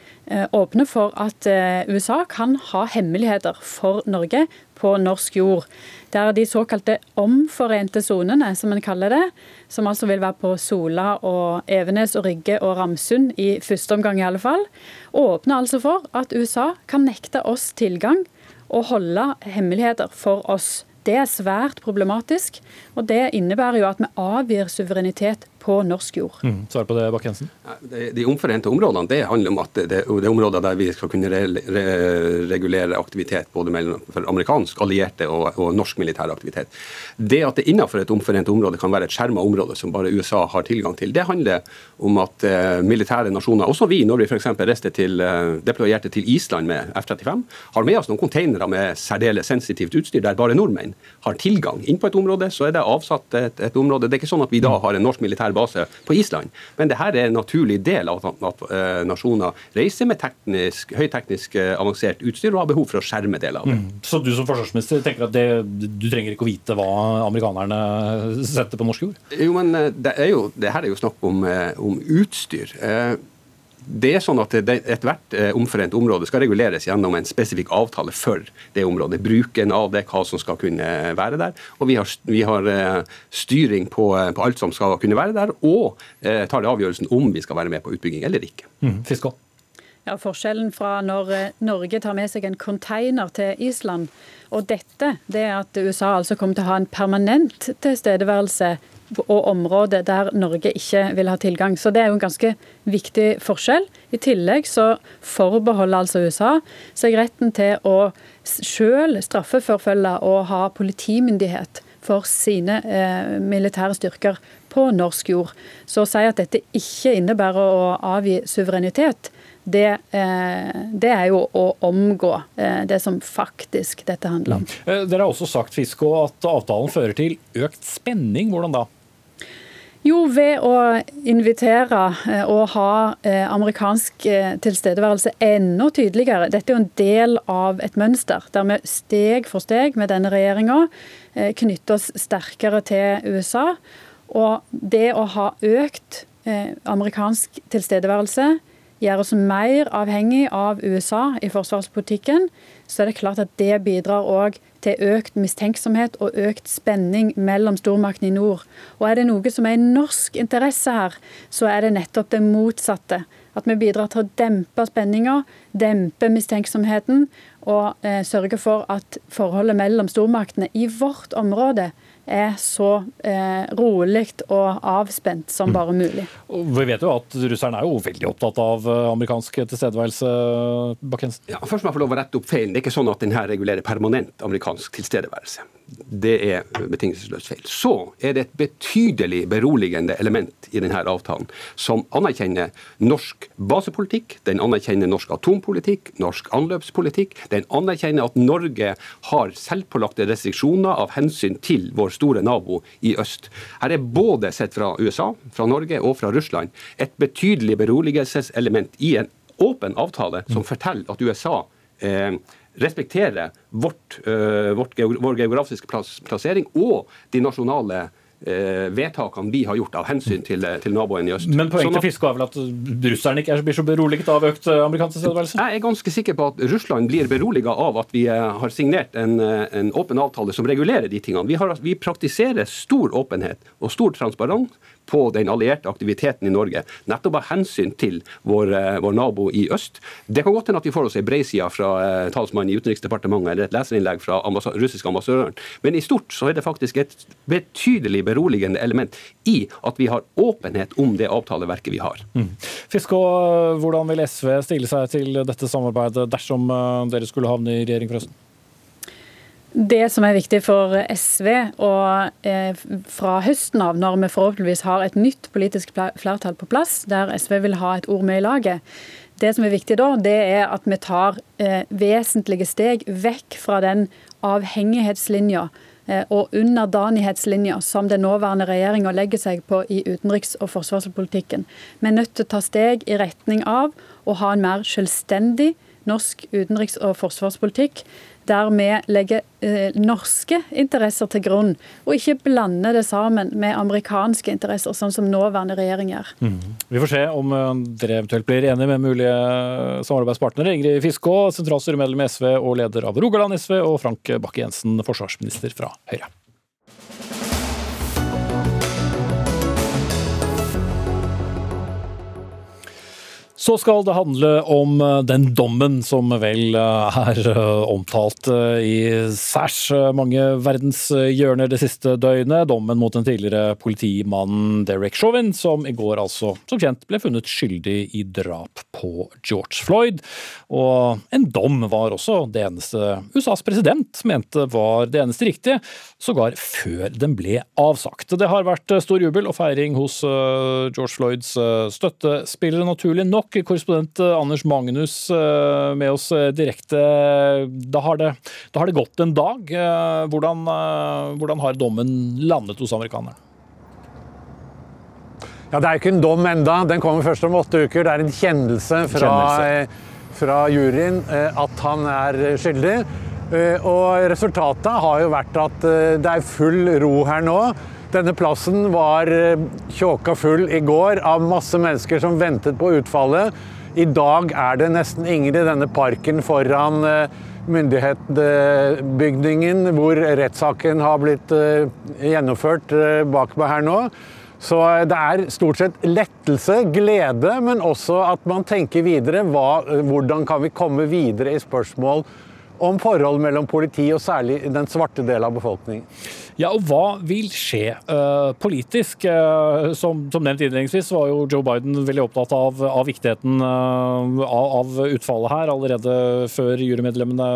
åpner for at eh, USA kan ha hemmeligheter for Norge på norsk jord. Der de såkalte omforente sonene, som en kaller det, som altså vil være på Sola og Evenes og Rygge og Ramsund i første omgang i alle fall, åpner altså for at USA kan nekte oss tilgang og holde hemmeligheter for oss. Det er svært problematisk, og det innebærer jo at vi avgir suverenitet på norsk jord. Mm. Svar på det, Bakke-Jensen. De, de omforente områdene det handler om at det, det er områder der vi skal kunne re, re, regulere aktivitet både mellom for amerikansk allierte og, og norsk militær aktivitet. Det at det innenfor et omforent område kan være et skjerma område som bare USA har tilgang til, det handler om at eh, militære nasjoner, også vi, når vi f.eks. reiste til, eh, deployerte til Island med F-35, har med oss noen containere med særdeles sensitivt utstyr der bare nordmenn har tilgang. Inn på et område så er det avsatt et, et område. Det er ikke sånn at vi da har en norsk militær base på Island, men det her er en naturlig del av at, eh, nasjoner reiser med teknisk, høyteknisk eh, avansert utstyr og har behov for å skjerme deler av det. Mm. Så du som forsvarsminister tenker at det, du trenger ikke å vite hva amerikanerne setter på norsk jord? Jo, men eh, det, er jo, det her er jo snakk om, om utstyr. Det er sånn at Ethvert eh, omforent område skal reguleres gjennom en spesifikk avtale for det området. Bruken av det, hva som skal kunne være der. Og vi har, vi har eh, styring på, eh, på, alt som skal kunne være der, og eh, tar det avgjørelsen om vi skal være med på utbygging eller ikke. Mm. Fiskal. Ja, Forskjellen fra når Norge tar med seg en container til Island og dette, det er at USA altså kommer til å ha en permanent tilstedeværelse og områder der Norge ikke vil ha tilgang. Så Det er jo en ganske viktig forskjell. I tillegg så forbeholder altså USA seg retten til å selv straffeforfølge og ha politimyndighet for sine eh, militære styrker på norsk jord. Så å si at dette ikke innebærer å avgi suverenitet, det, eh, det, er jo å omgå eh, det som faktisk dette handler om. Mm. Eh, dere har også sagt Fisko, at avtalen fører til økt spenning. Hvordan da? Jo, ved å invitere eh, og ha eh, amerikansk eh, tilstedeværelse enda tydeligere. Dette er jo en del av et mønster der vi steg for steg med denne regjeringa knytter oss sterkere til USA. Og det å ha økt amerikansk tilstedeværelse gjør oss mer avhengig av USA i forsvarspolitikken, så er det klart at det bidrar òg til økt mistenksomhet og økt spenning mellom stormaktene i nord. Og er det noe som er i norsk interesse her, så er det nettopp det motsatte. At vi bidrar til å dempe spenninga, dempe mistenksomheten og eh, sørge for at forholdet mellom stormaktene i vårt område er så eh, rolig og avspent som bare mm. mulig. Mm. vi vet jo at russerne er jo veldig opptatt av eh, amerikansk tilstedeværelse. Bakkensen. Ja, først må jeg få lov å rette opp feilen. Det er ikke sånn at denne regulerer permanent amerikansk tilstedeværelse. Det er betingelsesløst feil. Så er det et betydelig beroligende element i denne avtalen som anerkjenner norsk basepolitikk, den anerkjenner norsk atompolitikk, norsk anløpspolitikk. Den anerkjenner at Norge har selvpålagte restriksjoner av hensyn til vår store nabo i øst. Her er både sett fra USA, fra Norge og fra Russland et betydelig beroligelseselement i en åpen avtale som forteller at USA eh, respektere vårt, uh, vårt, vår geografiske plass, plassering og de nasjonale uh, vedtakene vi har gjort av hensyn til, til naboen i øst. Men poenget sånn til Fiske er vel at russerne ikke blir så beroliget av økt amerikansk tilstedeværelse? Jeg er ganske sikker på at Russland blir beroliget av at vi har signert en, en åpen avtale som regulerer de tingene. Vi, har, vi praktiserer stor åpenhet og stor transparens på den allierte aktiviteten i Norge, nettopp av hensyn til vår, eh, vår nabo i øst. Det kan godt hende at vi får oss ei breiside fra eh, talsmannen i Utenriksdepartementet eller et leserinnlegg fra ambassa russiske ambassadøren, men i stort så er det faktisk et betydelig beroligende element i at vi har åpenhet om det avtaleverket vi har. Mm. Fiskå, hvordan vil SV stille seg til dette samarbeidet dersom eh, dere skulle havne i regjering forresten? Det som er viktig for SV, og eh, fra høsten av, når vi forhåpentligvis har et nytt politisk flertall på plass, der SV vil ha et ord med i laget, det som er viktig da, det er at vi tar eh, vesentlige steg vekk fra den avhengighetslinja eh, og underdanighetslinja som den nåværende regjeringa legger seg på i utenriks- og forsvarspolitikken. Vi er nødt til å ta steg i retning av å ha en mer selvstendig norsk utenriks- og forsvarspolitikk der vi legger eh, norske interesser til grunn, og ikke blander det sammen med amerikanske interesser, sånn som nåværende regjering gjør. Mm. Vi får se om eh, dere eventuelt blir enige med mulige samarbeidspartnere. Ingrid Fiskå, sentralstyremedlem i SV og leder av Rogaland SV, og Frank Bakke-Jensen, forsvarsminister fra Høyre. Så skal det handle om eh, den dommen som vel eh, er eh, omtalt i særs mange verdenshjørner det siste døgnet. Dommen mot den tidligere politimannen Derek Chauvin, som i går altså som kjent ble funnet skyldig i drap på George Floyd. Og en dom var også det eneste USAs president mente var det eneste riktige, sågar før den ble avsagt. Det har vært stor jubel og feiring hos George Floyds støttespillere, naturlig nok korrespondent eh, Anders Magnus eh, med oss eh, direkte. Da har det, da har det gått en dag. Hvordan, hvordan har dommen landet hos amerikanerne? Ja, Det er ikke en dom enda. Den kommer først om åtte uker. Det er en kjennelse fra, fra juryen at han er skyldig. Og resultatet har jo vært at det er full ro her nå. Denne plassen var tjåka full i går av masse mennesker som ventet på utfallet. I dag er det nesten ingen i denne parken foran eh, myndighetsbygningen hvor rettssaken har blitt eh, gjennomført eh, bak meg her nå. Så det er stort sett lettelse, glede, men også at man tenker videre. Hva, hvordan kan vi komme videre i spørsmål om forhold mellom politi og særlig den svarte delen av befolkningen. Ja, og Hva vil skje uh, politisk? Uh, som, som, nevnt innledningsvis var jo Joe Biden veldig opptatt av, av viktigheten uh, av, utfallet her allerede før jurymedlemmene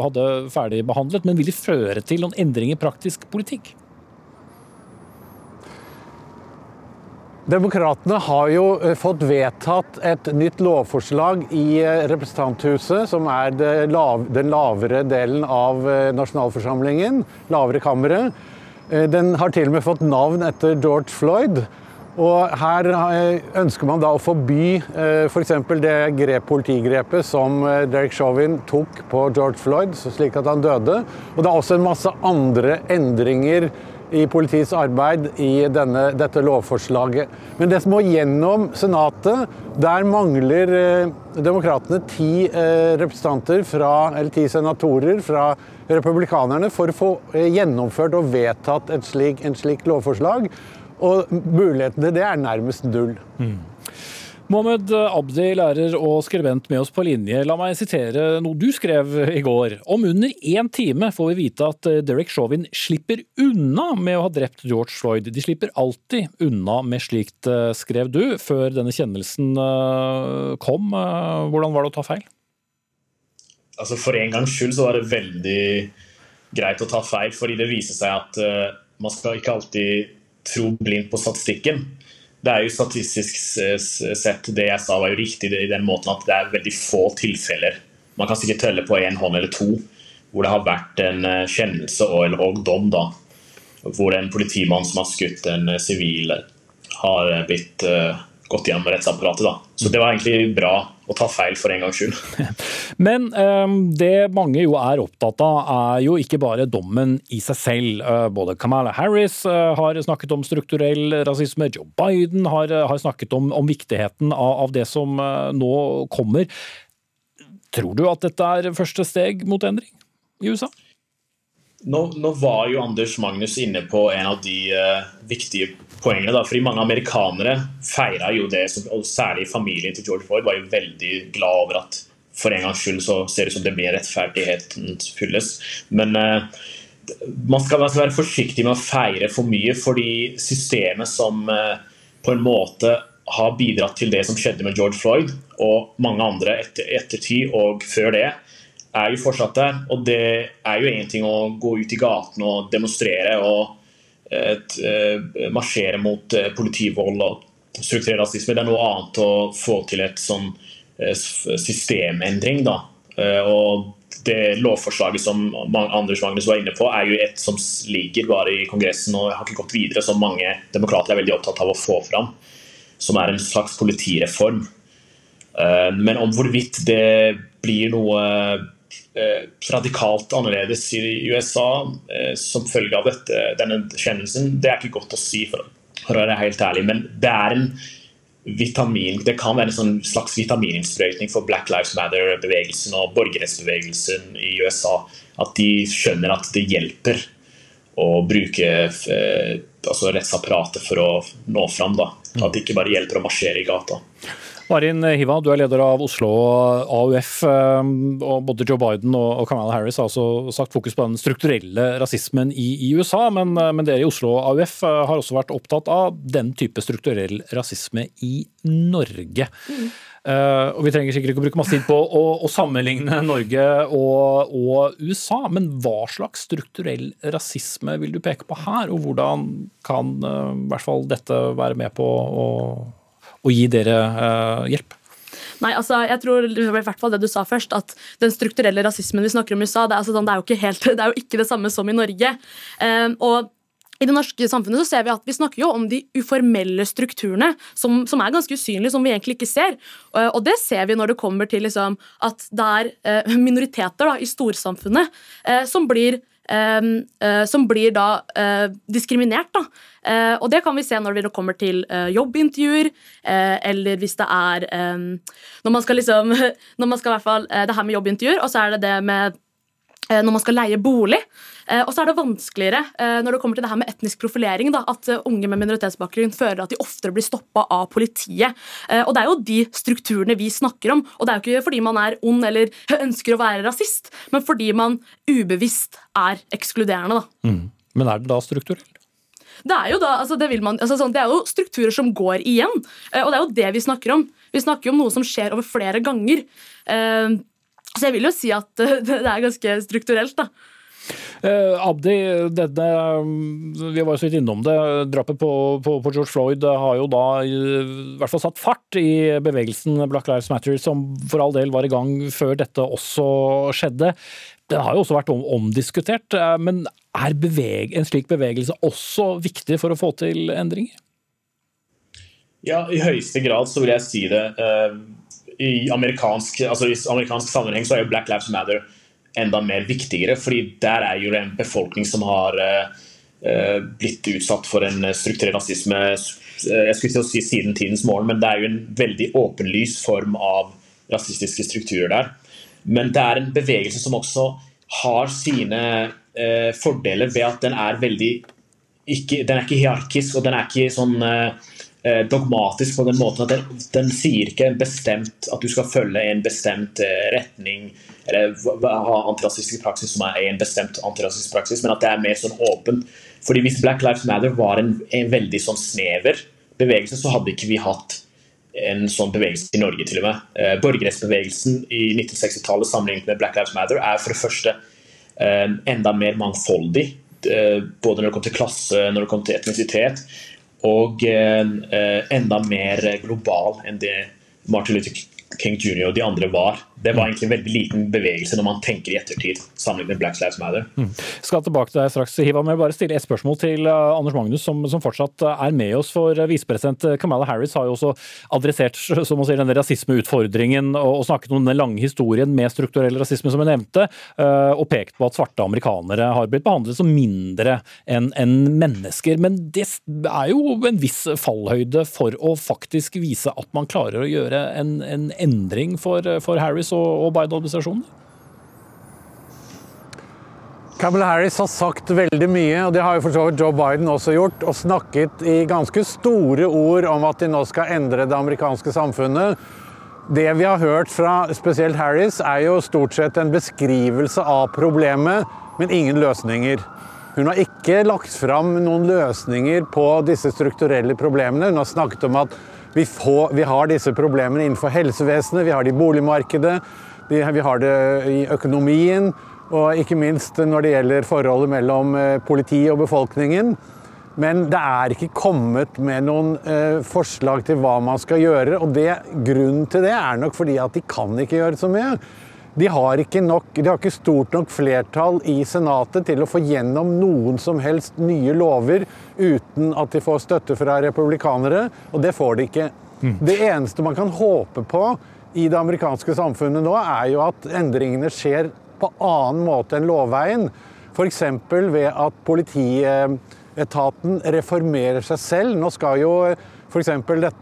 hadde ferdig behandlet. Men vil det føre til noen endring i praktisk politikk? Demokratene har jo eh, fått vedtatt et nytt lovforslag i eh, representanthuset, som er den lavere delen av eh, nasjonalforsamlingen, lavere kammeret. Den har til og med fått navn etter George Floyd. Og her ønsker man da å forby f.eks. For det grep, politigrepet som Derek Chauvin tok på George Floyd, slik at han døde. Og det er også en masse andre endringer i politiets arbeid i denne, dette lovforslaget. Men det som må gjennom Senatet, der mangler eh, demokratene ti eh, representanter fra, eller ti senatorer fra republikanerne for å få eh, gjennomført og vedtatt et slik, en slik lovforslag. Og muligheten til det er nærmest null. Mm. Mohammed Abdi, lærer og skribent med oss på linje. La meg sitere noe du skrev i går. Om under én time får vi vite at Derek Chauvin slipper unna med å ha drept George Floyd. De slipper alltid unna med slikt, eh, skrev du, før denne kjennelsen eh, kom. Eh, hvordan var det å ta feil? Altså For en gangs skyld så var det veldig greit å ta feil, fordi det viser seg at man skal ikke alltid tro blindt på statistikken det er jo statistisk sett det jeg sa var jo riktig i den måten at det er veldig få tilfeller. Man kan sikkert telle på én hånd eller to hvor det har vært en eh, kjennelse og, og dom. da, Hvor en politimann som har skutt en eh, sivil, har blitt uh, gått gjennom rettsapparatet. da. Så det var egentlig bra å ta feil for en gangs skyld. Men um, det mange jo er opptatt av, er jo ikke bare dommen i seg selv. Uh, både Kamala Harris uh, har snakket om strukturell rasisme, Joe Biden har, uh, har snakket om, om viktigheten av, av, det som nå kommer. Tror du at dette er første steg mot endring i USA? Nå, nå, var jo Anders Magnus inne på en av de uh, viktige poengene. Da, fordi Mange amerikanere feira jo det, og særlig familien til George Floyd var jo veldig glad over at for en gangs skyld så ser det ut som det blir rettferdigheten fylles. Men uh, man skal være forsiktig med å feire for mye, fordi systemet som uh, på en måte har bidratt til det som skjedde med George Floyd og mange andre etter, ettertid og før det, er jo fortsatt der. Og det er jo én ting å gå ut i gaten og demonstrere og et, uh, marsjere mot uh, politivold og strukturell rasisme. Det er noe annet å få til et sånn uh, systemendring. da. og det lovforslaget som Anders Magnus var inne på, er jo et som ligger bare i Kongressen og har ikke gått videre, som mange demokrater er veldig opptatt av å få fram. Som er en slags politireform. Men om hvorvidt det blir noe Eh, radikalt annerledes i USA eh, som følge av dette, denne kjennelsen, det er ikke godt å si, for, for, å være helt ærlig. Men det er en vitamin, det kan være en sånn slags vitamininnsprøytning for Black Lives Matter-bevegelsen og borgerrettsbevegelsen i USA. At de skjønner at det hjelper å bruke eh, altså rettsapparatet for å nå fram. Da. At det ikke bare hjelper å marsjere i gata. Marin Hiva, du er leder av Oslo AUF. Eh, og Både Joe Biden og Kamala Harris har også sagt fokus på den strukturelle rasismen i, i USA. Men, eh, men, dere i Oslo AUF eh, har også vært opptatt av den type strukturell rasisme i Norge. Mm. Uh, og Vi trenger sikkert ikke å bruke masse tid på å, å sammenligne Norge og, og, USA, men hva slags strukturell rasisme vil du peke på her, og hvordan kan uh, i hvert fall dette være med på å å gi dere uh, hjelp? Nei, altså, jeg tror i hvert fall det du sa først, at den strukturelle rasismen vi snakker om i USA, det er, altså, sånn, det er, jo, ikke helt, det er jo ikke det samme som i Norge. Um, og i det norske samfunnet så ser Vi at vi snakker jo om de uformelle strukturene som, som er ganske usynlige, som vi egentlig ikke ser. Og Det ser vi når det kommer til liksom, at det er eh, minoriteter da, i storsamfunnet eh, som blir som blir da diskriminert. Da. og det kan vi se når det kommer til jobbintervjuer, eller hvis det er Når man skal liksom når man skal i hvert fall, Det her med jobbintervjuer, og så er det det med når man skal leie bolig. Eh, og så er det vanskeligere eh, når det kommer til det her med etnisk profilering, da, at eh, unge med minoritetsbakgrunn føler at de oftere blir stoppa av politiet. Og Det er jo de strukturene vi snakker om. og Det er jo ikke fordi man er ond eller ønsker å være rasist, men fordi man ubevisst er ekskluderende. da. Mm. Men er det da strukturelt? Det er, jo da, altså det, man, altså sånn, det er jo strukturer som går igjen, og det er jo det vi snakker om. Vi snakker om noe som skjer over flere ganger. Så jeg vil jo si at det er ganske strukturelt. da. Eh, Abdi, denne, vi var jo så vidt innom det. Drapet på, på, på, George Floyd har jo da i hvert fall satt fart i bevegelsen Black Lives Matter, som for all del var i gang før dette også skjedde. Den har jo også vært omdiskutert, men er beveg, en slik bevegelse også viktig for å få til endringer? Ja, i høyeste grad så vil jeg si det. Uh, i, amerikansk, altså I amerikansk sammenheng så er jo Black Lives Matter enda mer viktigere. fordi der er jo det en befolkning som har uh, blitt utsatt for en strukturell rasisme jeg skulle ikke si siden tidens morgen, men det er jo en veldig åpenlys form av rasistiske strukturer der. Men det er en bevegelse som også har sine fordeler ved at den er veldig ikke, Den er ikke hierarkisk, og den er ikke sånn dogmatisk på den måten at den, den sier ikke bestemt at du skal følge en bestemt retning eller ha antirasistisk praksis som er en bestemt antirasistisk praksis, men at det er mer sånn åpent. Fordi Hvis Black Lives Matter var en, en veldig sånn snever bevegelse, så hadde ikke vi hatt en sånn bevegelse i Norge. til og med. Eh, borgerrettsbevegelsen i 1960-tallet sammenlignet med Black Lives Matter er for det første eh, enda mer mangfoldig. Eh, både når det kommer til klasse, når det kommer til etnisitet, og eh, eh, enda mer global enn det Martin Luther King Jr. og de andre var. Det var egentlig en veldig liten bevegelse når man tenker i ettertid, sammenlignet med Black Lives Matter. Mm. Skal tilbake til deg straks, Hiva, men jeg bare stille et spørsmål til uh, Anders Magnus, som, som, fortsatt er med oss. For uh, visepresident Kamala Harris har jo også adressert som man sier, denne rasismeutfordringen og, og, snakket om den lange historien med strukturell rasisme, som hun nevnte, og pekt på at svarte amerikanere har blitt behandlet som mindre enn en mennesker. Men det er jo en viss fallhøyde for å faktisk vise at man klarer å gjøre en, en endring for, for Harris og, og Biden-administrasjonen? Kamala Harris har sagt veldig mye, og det har jo for så vidt Joe Biden også gjort, og snakket i ganske store ord om at de nå skal endre det amerikanske samfunnet. Det vi har hørt fra spesielt Harris, er jo stort sett en beskrivelse av problemet, men ingen løsninger. Hun har ikke lagt fram noen løsninger på disse strukturelle problemene. Hun har snakket om at vi, får, vi har disse problemene innenfor helsevesenet, vi har det i boligmarkedet, vi, har det i økonomien, og ikke minst når det gjelder forholdet mellom eh, politi og befolkningen. Men det er ikke kommet med noen eh, forslag til hva man skal gjøre. og det, Grunnen til det er nok fordi at de kan ikke gjøre så mye. De har, nok, de har, ikke stort nok flertall i Senatet til å få gjennom noen som helst nye lover uten at de får støtte fra republikanere, og det får de ikke. Mm. Det eneste man kan håpe på i det amerikanske samfunnet nå, er jo at endringene skjer på annen måte enn lovveien. F.eks. ved at politietaten reformerer seg selv. Nå skal jo F.eks.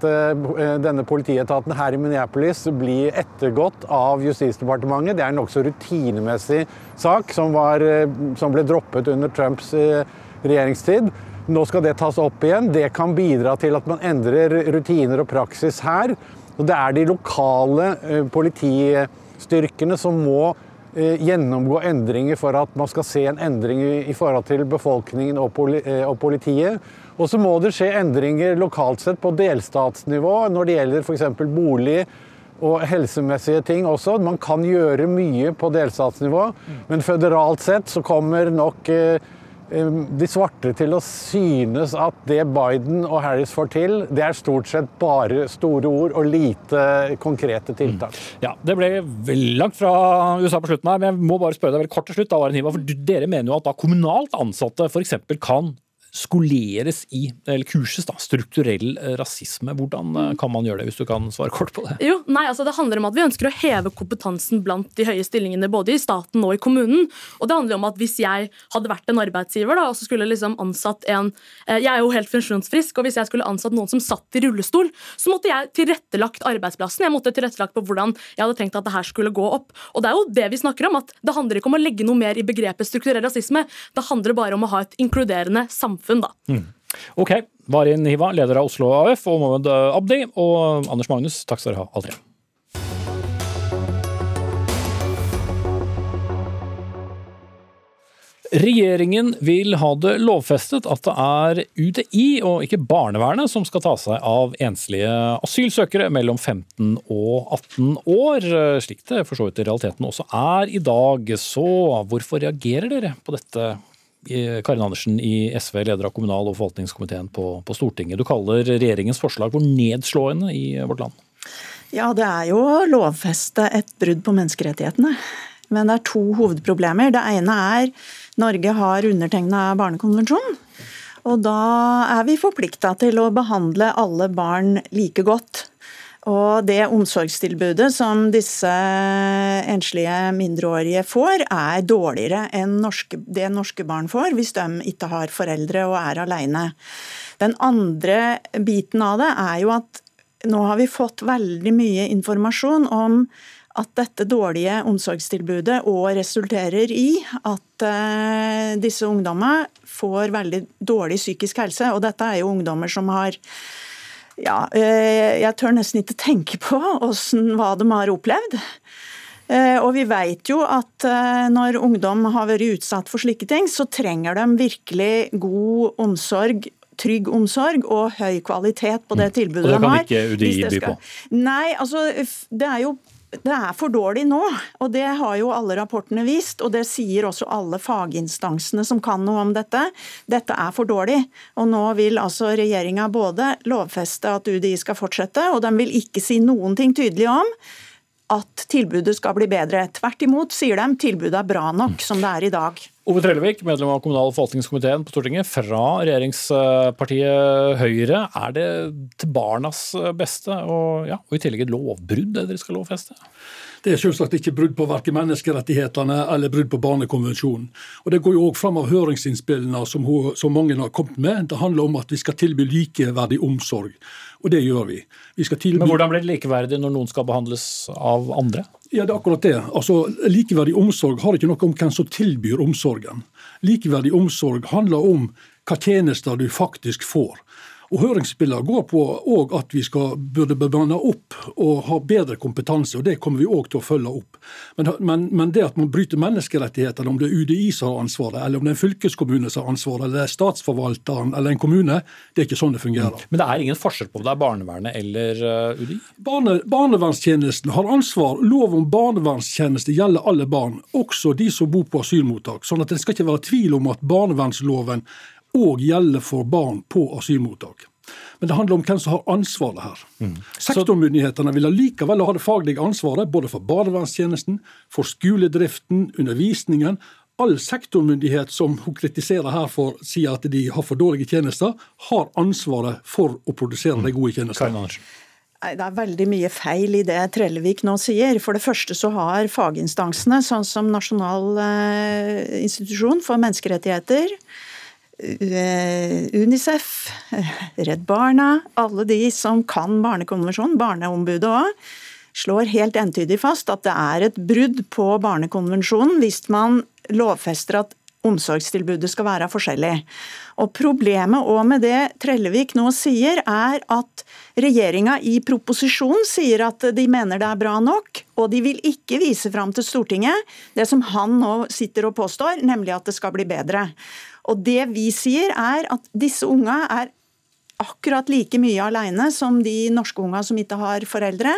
Eh, denne politietaten her i Minneapolis blir ettergått av Justisdepartementet. Det er en nokså rutinemessig sak som, var, eh, som, ble droppet under Trumps eh, regjeringstid. Nå skal det tas opp igjen. Det kan bidra til at man endrer rutiner og praksis her. Og det er de lokale politistyrkene som må gjennomgå endringer for at man skal se en endring i forhold til befolkningen og politiet. Og så må det skje endringer lokalt sett på delstatsnivå når det gjelder f.eks. bolig og helsemessige ting også. Man kan gjøre mye på delstatsnivå, men føderalt sett så kommer nok eh, eh, de svarte til å synes at det Biden og Harris får til, det er stort sett bare store ord og lite konkrete tiltak. Mm. Ja, Det ble langt fra USA på slutten her, men jeg må bare spørre deg veldig kort til slutt. da, for Dere mener jo at da kommunalt ansatte f.eks. kan skoleres i, eller kurses, da, strukturell rasisme. Hvordan eh, kan man gjøre det, hvis du kan svare kort på det? Jo, nei, altså Det handler om at vi ønsker å heve kompetansen blant de høye stillingene både i staten og i kommunen. Og det handler om at Hvis jeg hadde vært en arbeidsgiver da, og så skulle liksom ansatt en eh, Jeg er jo helt funksjonsfrisk, og hvis jeg skulle ansatt noen som satt i rullestol, så måtte jeg tilrettelagt arbeidsplassen. Jeg måtte tilrettelagt på hvordan jeg hadde tenkt at det her skulle gå opp. Og Det er jo det vi snakker om, at det handler ikke om å legge noe mer i begrepet strukturell rasisme. Det handler bare om å ha et inkluderende samfunn. Da. Mm. Ok, Varin Hiva, leder av Oslo AF, og Mohammed Abdi og Anders Magnus, takk skal dere ha, alle tre. Regjeringen vil ha det lovfestet at det er UDI og ikke barnevernet som skal ta seg av enslige asylsøkere mellom 15 og 18 år, slik det for så vidt i realiteten også er i dag. Så hvorfor reagerer dere på dette Karin Andersen i SV, leder av kommunal- og forvaltningskomiteen på, på, Stortinget. Du kaller regjeringens forslag for nedslående i vårt land. Ja, det er jo å lovfeste et brudd på menneskerettighetene. Men det er to hovedproblemer. Det ene er Norge har undertegna barnekonvensjonen. Og da er vi forplikta til å behandle alle barn like godt. Og det omsorgstilbudet som disse enslige mindreårige får, er dårligere enn norske, det norske barn får hvis de ikke har foreldre og er alene. Den andre biten av det er jo at nå har vi fått veldig mye informasjon om at dette dårlige omsorgstilbudet òg resulterer i at uh, disse ungdommene får veldig dårlig psykisk helse. Og dette er jo ungdommer som har ja, eh, jeg tør nesten ikke tenke på hvordan, hva de har opplevd. Eh, og vi vet jo at eh, når ungdom har vært utsatt for slike ting, så trenger de virkelig god omsorg trygg omsorg og høy kvalitet på det mm. tilbudet de har. Og det kan ikke UDI by på? Nei, altså det er jo det er for dårlig nå, og det har jo alle rapportene vist. Og det sier også alle faginstansene som kan noe om dette. Dette er for dårlig. Og nå vil altså regjeringa både lovfeste at UDI skal fortsette, og de vil ikke si noen ting tydelig om at tilbudet skal bli bedre. Tvert imot sier de tilbudet er bra nok som det er i dag. Ove Trellevik, medlem av kommunal- og forvaltningskomiteen på Stortinget fra regjeringspartiet Høyre. Er det til barnas beste og, ja, og i tillegg et lovbrudd det dere skal lovfeste? Det er selvsagt ikke brudd på verken menneskerettighetene eller brudd på barnekonvensjonen. Og Det går jo òg fram av høringsinnspillene som, som mange har kommet med. Det handler om at vi skal tilby likeverdig omsorg. Og det gjør vi. vi tilby... Men hvordan blir det likeverdig når noen skal behandles av andre? Ja, det er akkurat det. Altså, Likeverdig omsorg har ikke noe om hvem som tilbyr omsorgen. Likeverdig omsorg handler om hva tjenester du faktisk får. Og Høringsspillene går på at vi skal, burde bemanne opp og ha bedre kompetanse. og Det kommer vi òg til å følge opp. Men, men, men, det at man bryter menneskerettighetene, om det er UDI som har ansvaret, eller om det er en fylkeskommune som har ansvaret, eller det er statsforvalteren eller en kommune, det er ikke sånn det fungerer. Men det er ingen forskjell på om det er barnevernet eller uh, UDI? Barne, barnevernstjenesten har ansvar. Lov om barnevernstjeneste gjelder alle barn, også de som bor på asylmottak. sånn at det skal ikke være tvil om at barnevernsloven òg gjelder for barn på asylmottak. Men det handler om hvem som har ansvaret her. Mm. Sektormyndighetene vil allikevel ha det faglige ansvaret både for barnevernstjenesten, for skoledriften, undervisningen. All sektormyndighet som hun kritiserer her for sier at de har for dårlige tjenester, har ansvaret for å produsere mm. de gode tjenestene. Det er veldig mye feil i det Trellevik nå sier. For det første så har faginstansene, sånn som Nasjonal eh, institusjon for menneskerettigheter, Unicef, Redd Barna, alle de som kan Barnekonvensjonen, Barneombudet òg, slår helt entydig fast at det er et brudd på Barnekonvensjonen hvis man lovfester at omsorgstilbudet skal være forskjellig. Og Problemet òg med det Trellevik nå sier, er at regjeringa i proposisjonen sier at de mener det er bra nok, og de vil ikke vise fram til Stortinget det som han nå sitter og påstår, nemlig at det skal bli bedre. Og det vi sier er at disse unga er akkurat like mye alene som de norske unga som ikke har foreldre.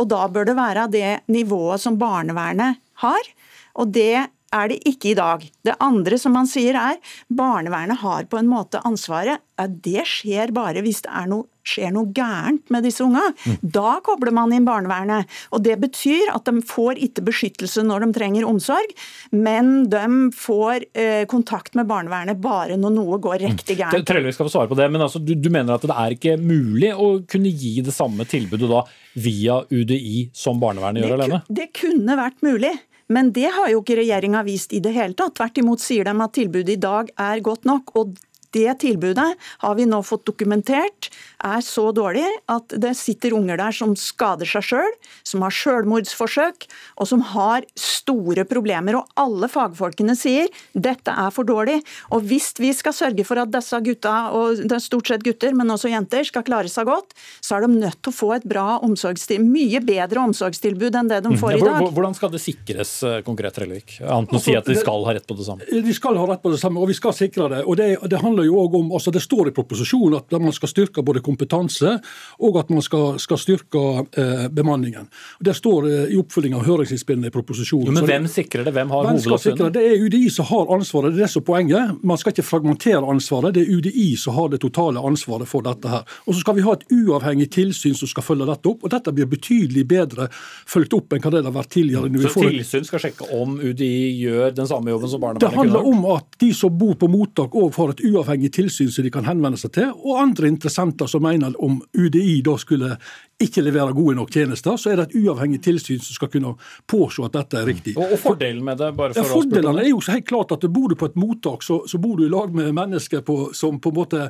Og da bør det være det nivået som barnevernet har. Og det er det ikke i dag. Det andre som man sier er barnevernet har på en måte ansvaret. Ja, det skjer bare hvis det er noe, skjer noe gærent med disse unga. Mm. Da kobler man inn barnevernet. Og Det betyr at de får ikke beskyttelse når de trenger omsorg, men de får eh, kontakt med barnevernet bare når noe går riktig mm. gærent. Trellevik skal få svare på det, men altså, du, du, mener at det er ikke mulig å kunne gi det samme tilbudet da via UDI som barnevernet gjør det, alene? Det kunne vært mulig. Men det har jo ikke regjeringa vist i det hele tatt. Tvert imot sier de at tilbudet i dag er godt nok. og det tilbudet har vi nå fått dokumentert er så dårlig at det sitter unger der som skader seg sjøl, som har sjølmordsforsøk, og som har store problemer. Og alle fagfolkene sier dette er for dårlig. Og hvis vi skal sørge for at disse gutta, og det er stort sett gutter, men også jenter, skal klare seg godt, så er de nødt til å få et bra omsorgstilbud, mye bedre omsorgstilbud enn det de får i dag. Hvordan skal det sikres eh, konkret, Trellevik? Annet enn å si at de skal ha rett på det samme. De skal ha rett på det samme, og vi skal sikre det. Og det, det handler jo også om, altså Det står i proposisjonen at man skal styrke både kompetanse og at man skal, skal styrke eh, bemanningen. Det står eh, i oppfølging av høringsinnspillene i proposisjonen. Jo, men hvem sikrer det? Hvem har hovedansvaret? Det er UDI som har ansvaret. Det er det som er poenget. Man skal ikke fragmentere ansvaret. Det er UDI som har det totale ansvaret for dette. her. Og Så skal vi ha et uavhengig tilsyn som skal følge dette opp. og Dette blir betydelig bedre fulgt opp enn hva det har vært tidligere. Så tilsyn skal sjekke om UDI gjør den samme jobben som barnevernet Det handler om at de som bor på mottak òg får et uavhengig tilsyn som de kan henvende seg til, og andre interessenter som mener om UDI da skulle ikke levere gode nok tjenester, så er det et uavhengig tilsyn som skal kunne påse at dette er riktig. Og, og fordelen med det? bare for ja, Fordelene er jo så helt klart at bor du på et mottak, så, så bor du i lag med mennesker på, som på, en måte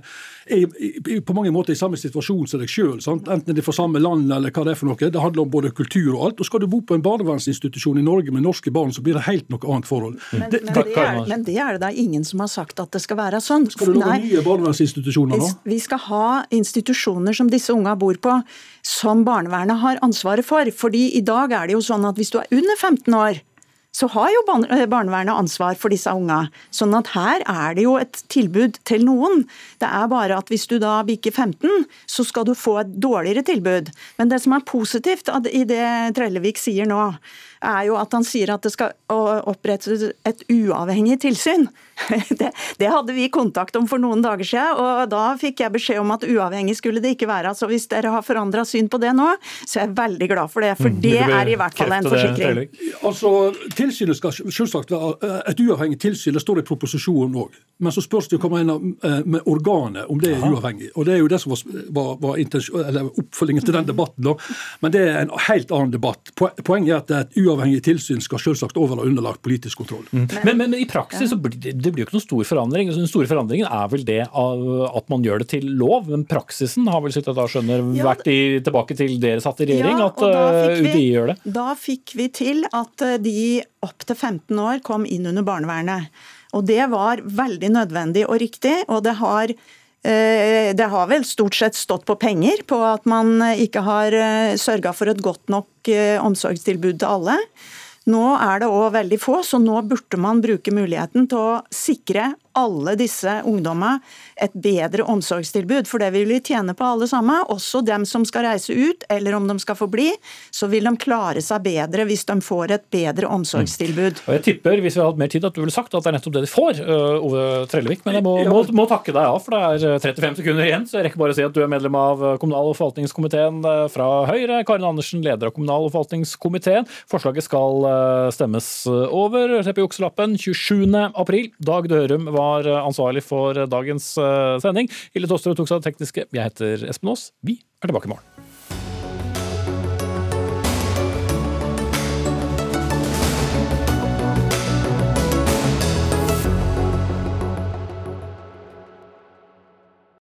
er på mange måter i samme situasjon som deg sjøl. Enten det er fra samme land eller hva det er for noe. Det handler om både kultur og alt. Og skal du bo på en barnevernsinstitusjon i Norge med norske barn, så blir det helt noe annet forhold. Men det, men det, er, men det er, det da ingen som har sagt at det skal være sånn. Skal du lage nye barnevernsinstitusjoner nå? Vi skal ha institusjoner som disse unga bor på som barnevernet har ansvaret for. Fordi i dag er det jo sånn at hvis du er under 15 år, så har jo eh, barnevernet ansvar for disse unga. Sånn at her er det jo et tilbud til noen. Det er bare at hvis du da bikker 15, så skal du få et dårligere tilbud. Men det som er positivt i det Trellevik sier nå, er jo at han sier at det skal opprettes et uavhengig tilsyn. Det, det, hadde vi kontakt om for noen dager siden, og da fikk jeg beskjed om at uavhengig skulle det ikke være. Så hvis dere har forandra syn på det nå, så er jeg veldig glad for det. For mm. det er i hvert fall en forsikring. Altså, Tilsynet skal selvsagt være eh, et uavhengig tilsyn, det står i proposisjonen òg. Men så spørs det hva man mener eh, med organet, om det er uavhengig. Og Det er jo det som var, var, var oppfølgingen til den debatten. Da. Men det er en helt annen debatt. Poenget er at det er et uavhengig tilsyn skal selvsagt over og underlagt politisk kontroll. Mm. Men, men, men, i praksis så blir det, det blir jo ikke noen stor forandring. Den store forandringen er vel det at man gjør det til lov. Men praksisen har vel sitt da skjønner vært i, tilbake til dere satt i regjering, ja, at uh, UDI gjør det? Da fikk vi til at eh, de opp til 15 år kom inn under barnevernet. Og det var veldig nødvendig og riktig. og det har eh, det har vel stort sett stått på penger, på at man ikke har sørga for et godt nok omsorgstilbud til alle. Nå er det òg veldig få, så nå burde man bruke muligheten til å sikre alle disse ungdommene et bedre omsorgstilbud. For det vil vi tjene på alle sammen. Også dem som skal reise ut, eller om de skal få bli. Så vil de klare seg bedre hvis de får et bedre omsorgstilbud. Mm. Og Jeg tipper hvis vi hadde hatt mer tid at du ville sagt at det er nettopp det de får, øh, Ove Trellevik. Men jeg må, må, må takke deg av, for det er 35 øh, sekunder igjen. Så jeg rekker bare å si at du er medlem av øh, kommunal- og forvaltningskomiteen fra Høyre. Karin Andersen, leder av kommunal- og forvaltningskomiteen. Forslaget skal stemmes over. Se på jukselappen 27. april. Dag Dørum var var ansvarlig for dagens eh, sending. Hilde Tosterud tok seg av det tekniske. Jeg heter Espen Aas. Vi er tilbake i morgen.